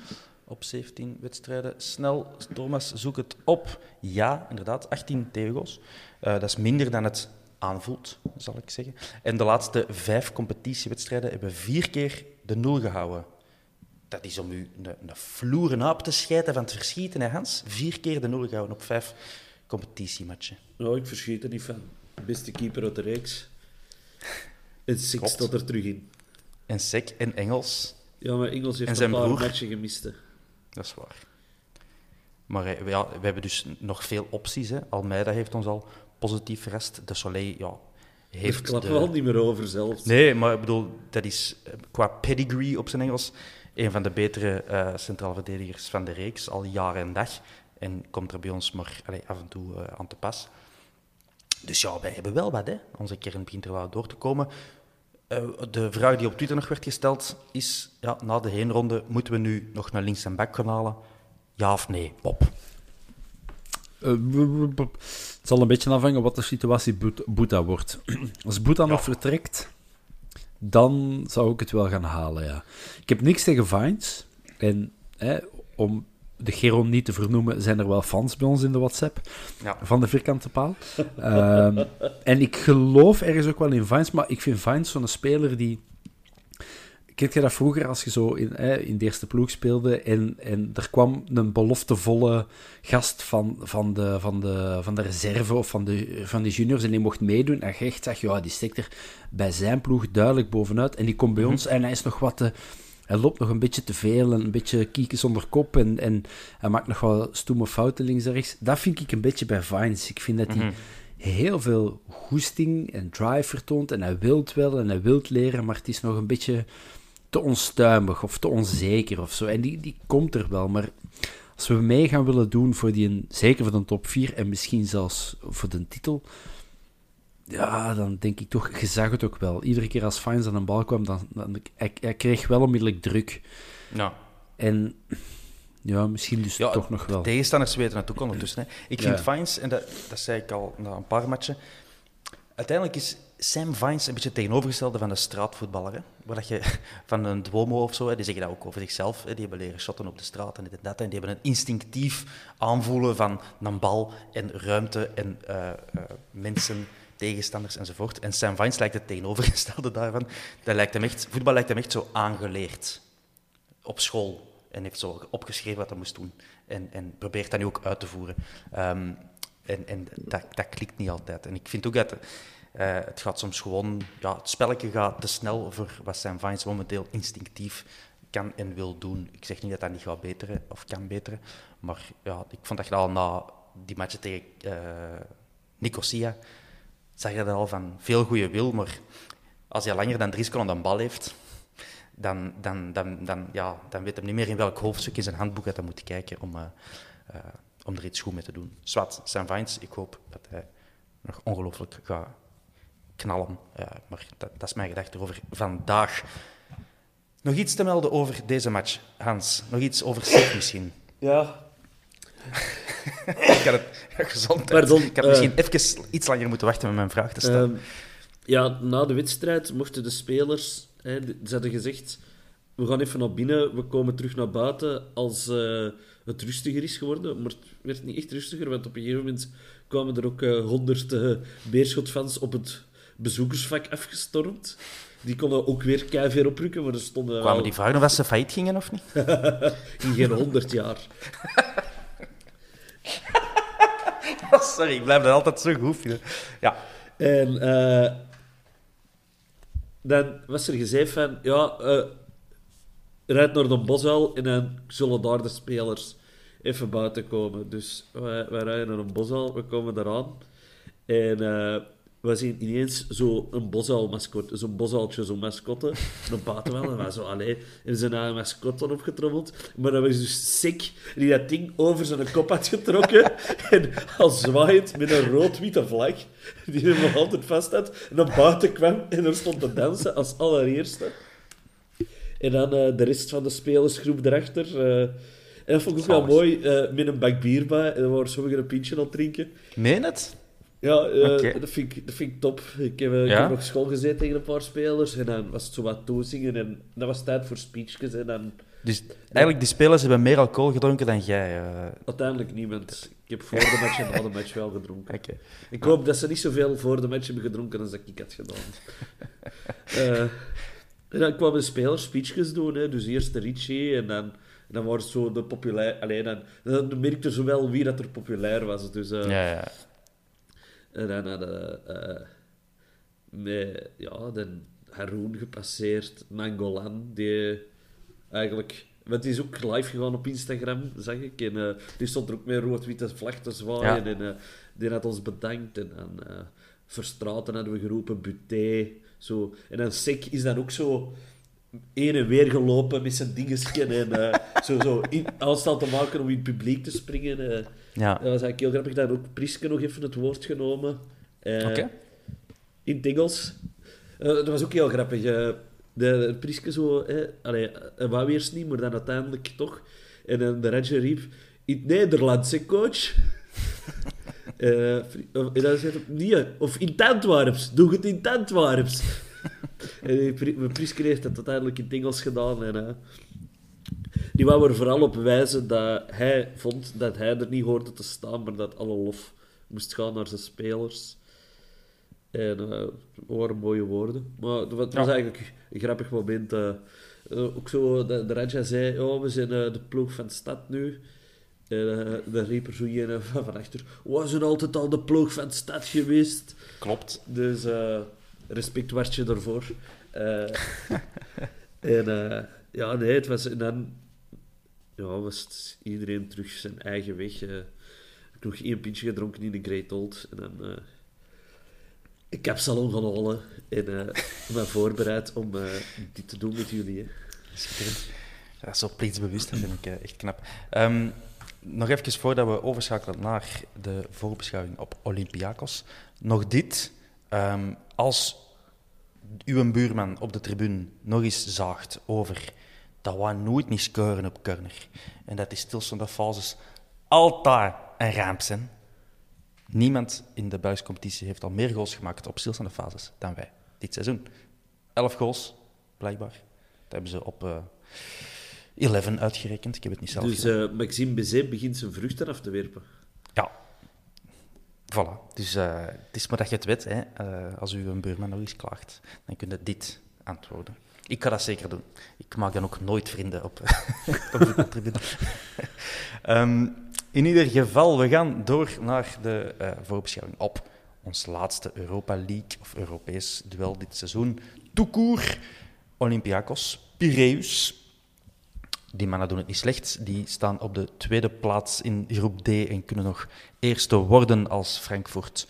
op 17 wedstrijden. Snel, Thomas, zoek het op. Ja, inderdaad, 18 tegengoals. Dat is minder dan het aanvoelt, zal ik zeggen. En de laatste vijf competitiewedstrijden hebben vier keer de nul gehouden. Dat is om u een, een vloeren op te schijten van het verschieten, hè Hans? Vier keer de nul gehouden op vijf competitiematchen. Nou, ik verschiet er niet van. Beste keeper uit de reeks. En Six staat er terug in. En Sek en Engels. Ja, maar Engels heeft een paar broer. matchen gemist. Hè. Dat is waar. Maar ja, we hebben dus nog veel opties. Hè. Almeida heeft ons al positief verrast. De Soleil ja, heeft... Daar klappen de... we al niet meer over zelfs. Nee, maar ik bedoel, dat is qua pedigree op zijn Engels een van de betere uh, centraal verdedigers van de reeks, al jaren en dag. En komt er bij ons maar allez, af en toe uh, aan te pas. Dus ja, wij hebben wel wat, hè. Onze kern begint er wel door te komen. Uh, de vraag die op Twitter nog werd gesteld is, ja, na de heenronde, moeten we nu nog naar links en back gaan halen? Ja of nee, Bob? Uh, het zal een beetje afhangen wat de situatie Boeta wordt. Als Boeta ja. nog vertrekt, dan zou ik het wel gaan halen, ja. Ik heb niks tegen Vines. En hè, om de Geron niet te vernoemen, zijn er wel fans bij ons in de WhatsApp ja. van de vierkante paal. um, en ik geloof ergens ook wel in Vines, maar ik vind Vines zo'n speler die... kijk je dat vroeger als je zo in, in de eerste ploeg speelde en, en er kwam een beloftevolle gast van, van, de, van, de, van de reserve of van de, van de juniors en die mocht meedoen en je echt zag, ja, die steekt er bij zijn ploeg duidelijk bovenuit en die komt bij mhm. ons en hij is nog wat te, hij loopt nog een beetje te veel en een beetje kieken zonder kop en, en hij maakt nog wel stoeme fouten links en rechts. Dat vind ik een beetje bij Vines. Ik vind dat hij... Mhm heel veel goesting en drive vertoont. En hij wilt wel en hij wilt leren, maar het is nog een beetje te onstuimig of te onzeker of zo. En die, die komt er wel, maar als we mee gaan willen doen voor die, zeker voor de top 4 en misschien zelfs voor de titel, ja, dan denk ik toch, je zag het ook wel. Iedere keer als Fines aan een bal kwam, dan, dan hij, hij kreeg wel onmiddellijk druk. Ja. En ja, misschien dus toch nog wel. De tegenstanders weten het ook ondertussen. Hè. Ik vind ja. Vines, en dat, dat zei ik al na een paar matchen, uiteindelijk is Sam Vines een beetje het tegenovergestelde van de straatvoetballer. Waar dat je, van een Duomo of zo, hè, die zeggen dat ook over zichzelf. Hè? Die hebben leren shotten op de straat en dit en dat. En die hebben een instinctief aanvoelen van een bal en ruimte en uh, uh, mensen, tegenstanders enzovoort. En Sam Vines lijkt het tegenovergestelde daarvan. Dat lijkt hem echt, voetbal lijkt hem echt zo aangeleerd. Op school en heeft zo opgeschreven wat hij moest doen. En, en probeert dat nu ook uit te voeren. Um, en en dat, dat klikt niet altijd. En ik vind ook dat uh, het gaat soms gewoon... Ja, het spelletje gaat te snel voor wat zijn Vines momenteel instinctief kan en wil doen. Ik zeg niet dat dat niet gaat beteren of kan beteren. Maar ja, ik vond dat je al na die match tegen uh, Nicosia... zag je dat al van veel goede wil, maar als hij langer dan drie seconden een bal heeft dan, dan, dan, dan, ja, dan weet hij niet meer in welk hoofdstuk in zijn handboek hij moet kijken om, uh, om er iets goed mee te doen. Swat, Sam Vines, ik hoop dat hij nog ongelooflijk gaat knallen. Uh, maar dat, dat, is mijn gedachte over vandaag. Nog iets te melden over deze match, Hans? Nog iets over Sik misschien? Ja. ik had het gezond. Pardon, ik had misschien even iets langer moeten wachten met mijn vraag te stellen. Ehm, ja, na de wedstrijd mochten de spelers Hè, ze hadden gezegd, we gaan even naar binnen, we komen terug naar buiten als uh, het rustiger is geworden. Maar het werd niet echt rustiger, want op een gegeven moment kwamen er ook uh, honderd uh, Beerschot-fans op het bezoekersvak afgestormd. Die konden ook weer keihard oprukken, maar er stonden... Kwamen die vragen of ze failliet gingen of niet? In geen honderd jaar. Sorry, ik blijf dat altijd zo goed vinden. Ja. En dan was er gezegd van, ja, uh, rijd naar de bosuil en dan zullen daar de spelers even buiten komen. Dus wij, wij rijden naar een bosuil, we komen eraan. En uh, we zien ineens zo'n bosuil-mascotte, zo'n bosuiltje, zo'n mascotte, een buiten wel. En wij zo, allee, en zijn eigen mascotte opgetrommeld. Maar dat was dus sick, die dat ding over zijn kop had getrokken. en al zwaaiend met een rood-witte vlag, die hem nog altijd vast had, naar buiten kwam en er stond te dansen als allereerste. En dan uh, de rest van de spelersgroep erachter. Uh, en dat vond ik ook wel mooi, uh, met een bak bier bij. En dan waren sommigen een pintje aan het drinken. Meen het? Ja, uh, dat, vind ik, dat vind ik top. Ik heb, ik heb nog school gezeten tegen een paar spelers en dan was het zo wat toezingen en dat was tijd voor speechjes. En dan, dus eigenlijk, die spelers hebben meer alcohol gedronken dan jij? Uh... Uiteindelijk niemand. Ik heb voor de match en na de match wel gedronken. Okay. Ik hoop dat ze niet zoveel voor de match hebben gedronken als dat ik had gedaan. uh, en dan kwamen de spelers speechjes doen. Hè. Dus eerst de Richie en dan, dan waren zo de populair... Alleen dan, dan merkte ze wel wie dat er populair was. Dus, uh, ja, ja. En dan hadden uh, met ja, de Haroon gepasseerd, Mangolan, die eigenlijk... Want die is ook live gegaan op Instagram, zag ik. En uh, die stond er ook met rood-witte vlag te zwaaien. En uh, die had ons bedankt. En uh, Verstraten hadden we geroepen, Buté. Zo. En dan Sek is dan ook zo een en weer gelopen met zijn dingetjes. En zo, zo in, aanstaan te maken om in het publiek te springen. Ja. Dat was eigenlijk heel grappig. Dat ook Priske nog even het woord genomen. Uh, In het Engels. Uh, dat was ook heel grappig. Uh, de, Priske zo... Eh, allee, wou eerst niet, maar dan uiteindelijk toch. En dan de Ranger riep... In het Nederlands, hè, coach? en dan zei hij... Nee, of in het Antwerps. Doe het in het Antwerps. en Priske heeft dat uiteindelijk in het Engels gedaan. En, die wou er vooral op wijzen dat hij vond dat hij er niet hoorde te staan, maar dat alle lof moest gaan naar zijn spelers. En uh, het waren mooie woorden. Maar het was, was eigenlijk een grappig moment. Uh, ook zo, de, de Raja zei, oh, we zijn de ploeg van de stad nu. En uh, dan riep er zo een van, van achter, we zijn altijd al de ploeg van de stad geweest. Klopt. Dus respect was je ervoor. en ja, nee, het was... En dan ja, was iedereen terug zijn eigen weg. ik heb nog één pintje gedronken in de Great Old. En dan ik heb salon gaan halen en uh, me voorbereid om uh, dit te doen met jullie. Hè. Ja, zo plichtsbewust, dat vind ik uh, echt knap. Um, nog even voordat we overschakelen naar de voorbeschouwing op Olympiakos. Nog dit. Um, als uw buurman op de tribune nog eens zaagt over dat we nooit niet scoren op corner en dat die stilstaande fases altijd een ramp zijn, Niemand in de buiscompetitie heeft al meer goals gemaakt op stilstaande fases dan wij dit seizoen. Elf goals, blijkbaar. Dat hebben ze op uh, eh, 11 uitgerekend. Ik heb het niet zelf Dus uh, Maxime Bezet begint zijn vruchten af te werpen. Ja. Voilà. Dus uh, het is maar dat je het weet. Hè. als u een buurman nog eens klaagt, dan kun je dit antwoorden. Ik ga dat zeker doen. Ik maak dan ook nooit vrienden op, op de um, In ieder geval, we gaan door naar de uh, voorbeschouwing op ons laatste Europa League of Europees duel dit seizoen. Toekoer, Olympiakos, Piraeus. Die mannen doen het niet slecht. Die staan op de tweede plaats in groep D en kunnen nog eerste worden als Frankfurt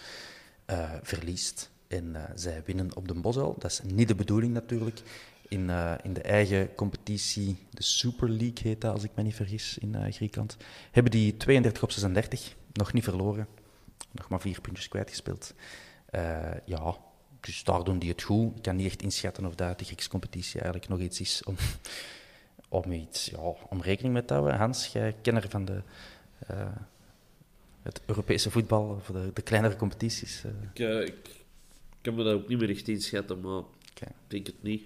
uh, verliest. En uh, zij winnen op de Bosel. Dat is niet de bedoeling natuurlijk in, uh, in de eigen competitie, de Super League heet dat, als ik me niet vergis, in uh, Griekenland, hebben die 32 op 36, nog niet verloren, nog maar vier puntjes kwijtgespeeld. Uh, ja, dus daar doen die het goed. Ik kan niet echt inschatten of dat de Griekse competitie eigenlijk nog iets is om, om, iets, ja, om rekening mee te houden. Hans, jij kenner van de, het Europese voetbal, of de, de kleinere competities. Ik, ik, kan me dat ook niet meer echt inschatten, maar okay. ik denk het niet.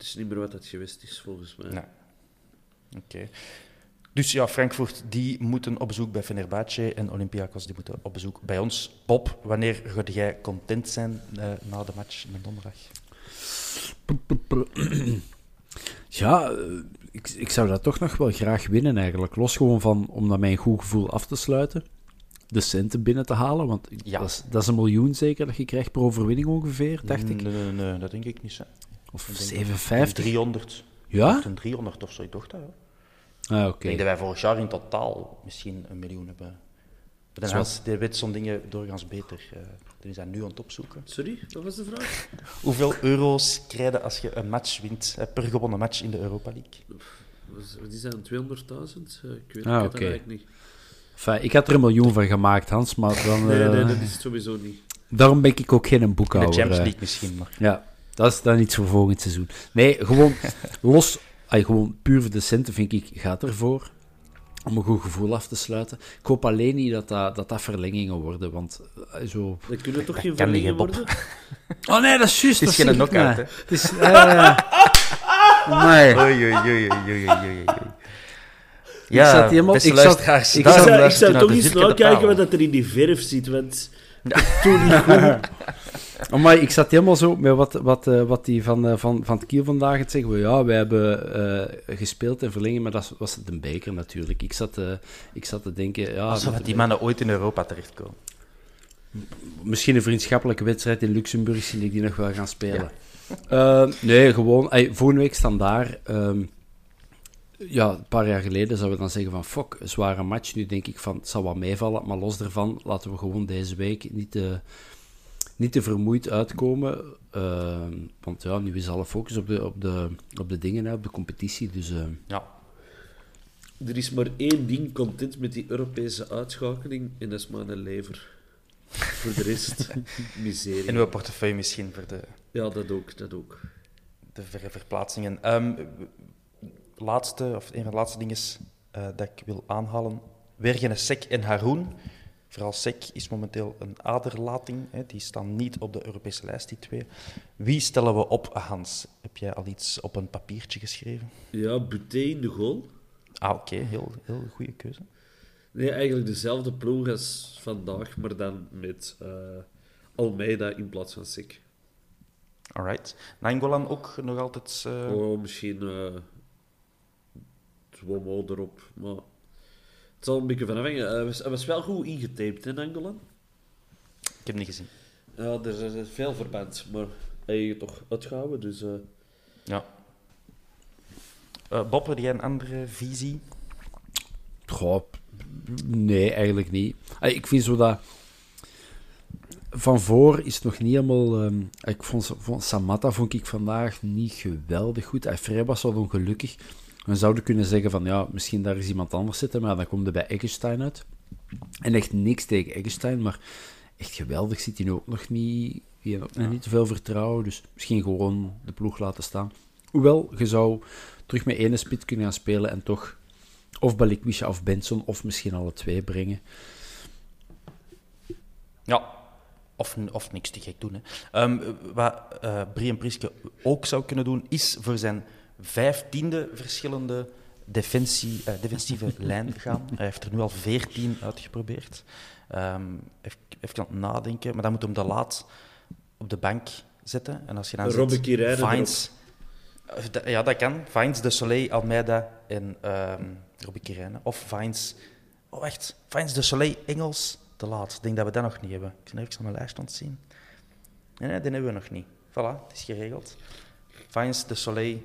Het is niet meer wat het geweest is, volgens mij. Nee. Oké. Dus ja, Frankfurt die moeten op bezoek bij Fenerbahce en Olympiakos die moeten op bezoek bij ons. Bob, wanneer ga jij content zijn uh, na de match met donderdag? Ja, eh, ik, ik zou dat toch nog wel graag winnen eigenlijk. Los gewoon van om dat mijn goed gevoel af te sluiten. De centen binnen te halen, want ja. dat, is, dat, is, een miljoen zeker dat je krijgt per overwinning ongeveer, dacht ik. Nee, nee, nee, dat denk ik niet. Zo. Of 57? 300. Ja? Een 300 of zo, ik dacht dat. Ah, oké. Okay. Ik denk dat wij vorig jaar in totaal misschien een miljoen hebben. Dan was de weet zo'n dingen doorgaans beter. Uh, die zijn nu aan het opzoeken. Sorry, wat was de vraag? Hoeveel euro's krijg je als je een match wint, per gewonnen match in de Europa League? Wat is dat, 200.000? Uh, ik weet, ah, okay. eigenlijk niet. Enfin, ik had er een miljoen van gemaakt, Hans, maar dan... nee, nee, dat is sowieso niet. Daarom ben ik ook geen boekhouder. In de Champions League misschien, maar... Ja, dat is dan iets voor volgend seizoen. Nee, gewoon los, ay, gewoon puur voor de centen, vind ik, gaat ervoor. Om een goed gevoel af te sluiten. Ik hoop alleen niet dat dat, dat, dat verlengingen worden, want uh, zo... Dat kunnen toch geen verlengingen worden? Oh nee, dat is juist. Het is geen knock-out, hè? Het is... Uh, nee. Oei, oei, oei, oei, oei, oei. Ja, ik zat helemaal... Ik zat, ik, zou, ik zou toch eens kijken wat er in die verf zit, want... Ja. Toen maar ik zat helemaal zo met wat, wat, uh, wat die van, uh, van, van het Kiel vandaag het zeggen. Ja, wij hebben uh, gespeeld in verlenging, maar dat was het een beker natuurlijk. Ik zat, ik zat te denken... Ja, Alsof die mannen ooit in Europa terechtkomen. Misschien een vriendschappelijke wedstrijd in Luxemburg zie ik die nog wel gaan spelen. Ja. nee, gewoon... Ay, volgende week staan daar... Um, ja, een paar jaar geleden zouden we dan zeggen van fuck, een zware match. Nu denk ik van, het zal wat meevallen, maar los daarvan laten we gewoon deze week niet niet te vermoeid uitkomen. Uh, want ja, nu is alle focus op de, op de, op de dingen, hè, op de competitie. Dus, uh... Ja. Er is maar één ding content met die Europese uitschakeling en dat is maar een lever. voor de rest, miserie. En uw portefeuille misschien voor de... Ja, dat ook, dat ook. De ver verplaatsingen. Um, laatste, of een van de laatste dingen uh, dat ik wil aanhalen. Wergen Sek en Haroon Vooral SEC is momenteel een aderlating. Hè. Die staan niet op de Europese lijst, die twee. Wie stellen we op, Hans? Heb jij al iets op een papiertje geschreven? Ja, Buté in de goal. Ah, oké. Heel, heel goede keuze. Nee, eigenlijk dezelfde ploeg als vandaag, maar dan met uh, Almeida in plaats van Sik. Alright. Nainggolan ook nog altijd... Uh... Oh, misschien uh, Twomo erop, maar... Het zal een beetje van afhangen. Hij was, hij was wel goed ingetaped in Angolan. Ik heb hem niet gezien. Ja, er is veel verband, maar hij je toch uitgehouden, dus... Uh... Ja. Bob, heb jij een andere visie? Goh, nee, eigenlijk niet. Ik vind zo dat van voor is het nog niet helemaal. Um, ik vond, vond, Samatta vond ik vandaag niet geweldig goed. Hij vrij was wel ongelukkig. We zouden kunnen zeggen van ja, misschien daar is iemand anders zitten, maar dan komt er bij Eggestein uit. En echt niks tegen Eggestein, maar echt geweldig zit hij ook nog niet. Die heeft ook nog niet te veel vertrouwen, dus misschien gewoon de ploeg laten staan. Hoewel, je zou terug met ene spit kunnen gaan spelen en toch of Balikwisha of Benson, of misschien alle twee brengen. Ja, of, of niks te gek doen. Hè. Um, wat uh, Brian Priske ook zou kunnen doen, is voor zijn vijftiende verschillende defensie, uh, defensieve lijn gaan. Hij heeft er nu al veertien uitgeprobeerd. Um, even, even aan het nadenken, maar dan moet hem de laat op de bank zetten. En als je dan Robbe eh, Ja, dat kan. Vines, De Soleil, Almeida en um, Robbie Kirijnen. Of Vines... Oh, wacht. Vines, De Soleil, Engels, te laat. Ik denk dat we dat nog niet hebben. Ik ben even aan mijn lijst aan het zien. Nee, nee, die hebben we nog niet. Voilà, het is geregeld. Vines, De Soleil...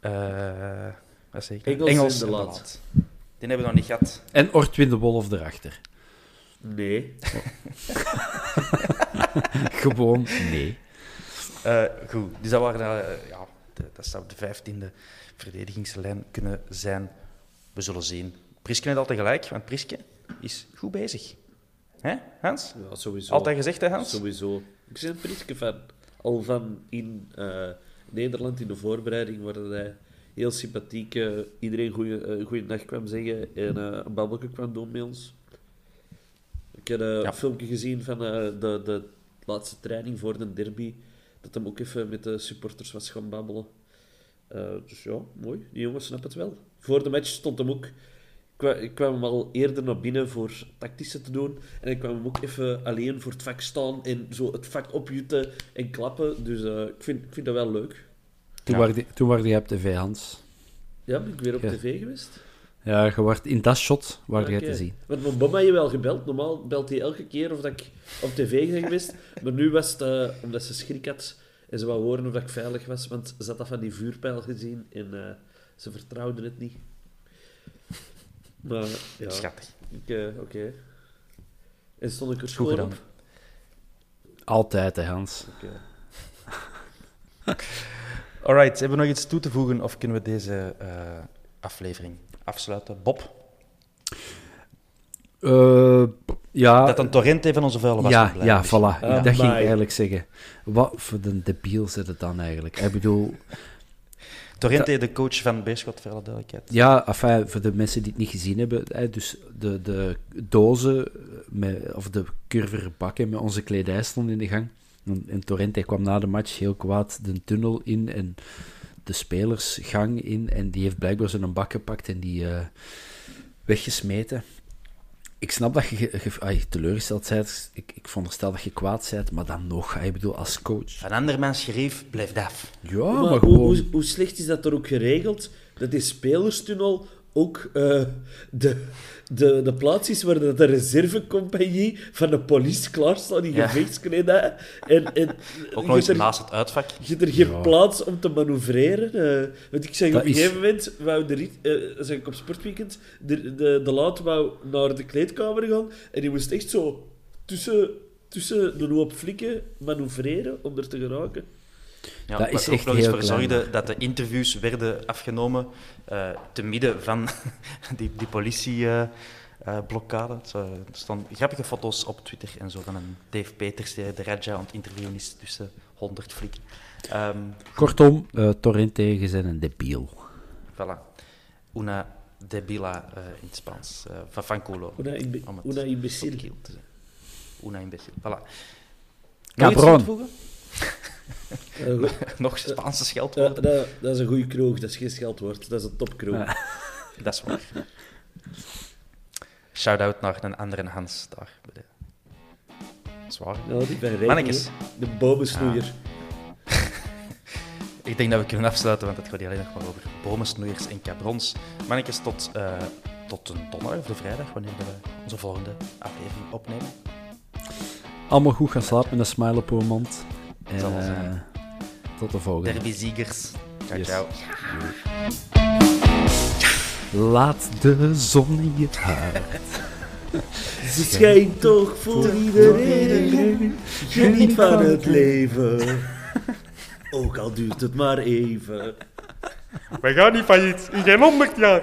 Uh, wat zeg ik? Engels, Engels de, de laat. Die hebben we nog niet gehad. En Ortwin de Wolf erachter. Nee. Gewoon nee. Uh, goed, dus dat, waren, uh, ja, de, dat zou de vijftiende verdedigingslijn kunnen zijn. We zullen zien. Priske heeft altijd gelijk, want Priske is goed bezig. Hè, Hans? Ja, sowieso. Altijd gezegd, hè, Hans? Sowieso. Ik ben een Priske-fan. Al van in uh, Nederland, in de voorbereiding, waar hij heel sympathiek uh, iedereen goeie, uh, dag kwam zeggen en een babbelje kwam doen bij ons. Ik heb een filmpje gezien van de, de laatste training voor de derby, dat hem ook even met de supporters was gaan babbelen. dus ja, mooi. Die jongen snapt het wel. Voor de match stond hem ook ik kwam hem al eerder naar binnen voor tactische te doen. En ik kwam hem ook even alleen voor het vak staan en zo het vak opjutten en klappen. Dus uh, ik, vind, ik vind dat wel leuk. Toen, ja. waren, toen die op tv, Hans. Ja, ben ik weer op ja. tv geweest? Ja, je wordt in dat shot waar okay. je te zien. Want mijn mama je wel gebeld. Normaal belt hij elke keer of dat ik op tv ben geweest. maar nu was het uh, omdat ze schrik had en ze wou horen of dat ik veilig was. Want ze had dat van die vuurpijl gezien en uh, ze vertrouwden het niet. Maar, ja. Schattig. Uh, Oké. Okay. En stond ik er schoon op? Altijd, hè, Hans. Okay. Alright, hebben we nog iets toe te voegen of kunnen we deze uh, aflevering afsluiten? Bob? Uh, ja. Dat een Torrente van onze vuile was. Ja, ja, voilà. Uh, dat ging ik eigenlijk zeggen. Wat voor de debiel zit het dan eigenlijk? Ik bedoel, Torrente, de coach van Beerschot, voor alle duidelijkheid. Ja, enfin, voor de mensen die het niet gezien hebben, hè, dus de, de dozen, met, of de curvere bakken met onze kledij stonden in de gang. En Torrente kwam na de match heel kwaad de tunnel in en de spelersgang in. En die heeft blijkbaar zo'n bak gepakt en die uh, weggesmeten ik snap dat je, je, je teleurgesteld bent. Ik, ik veronderstel dat je kwaad bent, maar dan nog. Ik bedoel, als coach. Een andermans gerief blijft af. Ja, maar, gewoon... hoe, hoe, slecht is dat er ook geregeld? Dat die spelerstunnel ook uh, de, de, de plaats is waar de reservecompagnie van de politie klaar staat in ja. En, en, ook nog eens naast het uitvak. Je hebt er geen ja. plaats om te manoeuvreren. Uh, want ik zeg, op een gegeven moment wou de rit, uh, zeg ik op sportweekend, de, de, de laat wou naar de kleedkamer gaan en die moest echt zo tussen, tussen de hoop flikken manoeuvreren om er te geraken. Ja, dat is echt ook nog eens voor zorgde dat de interviews werden afgenomen uh, te midden van die, die politieblokkade. Uh, uh, er staan grappige foto's op Twitter en zo van een Dave Peters de Raja aan het interviewen is tussen 100 flikken. Um, Kortom, uh, Torrente, je bent een debiel. Voilà. Una debila uh, in het Spaans. Uh, fanculo. Una, imbe una imbecil. Una imbecil. Voilà. Cabron. Uh, Nog Spaanse scheldwoord? Uh, dat, dat, is een goede kroeg, dat is geen scheldwoord, dat is een topkroeg. dat is waar. Shout-out naar een andere Hans daar. Zwaar. Ja, die ben hè. De bomensnoeier. Ik denk dat we kunnen afsluiten, want het gaat hier alleen nog maar over bomensnoeiers en cabrons. Mannetjes, tot, eh, tot een donderdag of de vrijdag, wanneer we onze volgende aflevering opnemen. Allemaal goed gaan slapen met een smile op uw mond. En, Zal wel eh, zijn. tot de volgende. Derby-ziegers. Ciao, Yes. ciao. Laat de zon in je hart. Ze schijnt toch voor iedereen. Geniet van het leven. Ook al duurt het maar even. Wij gaan niet failliet. In geen honderd jaar.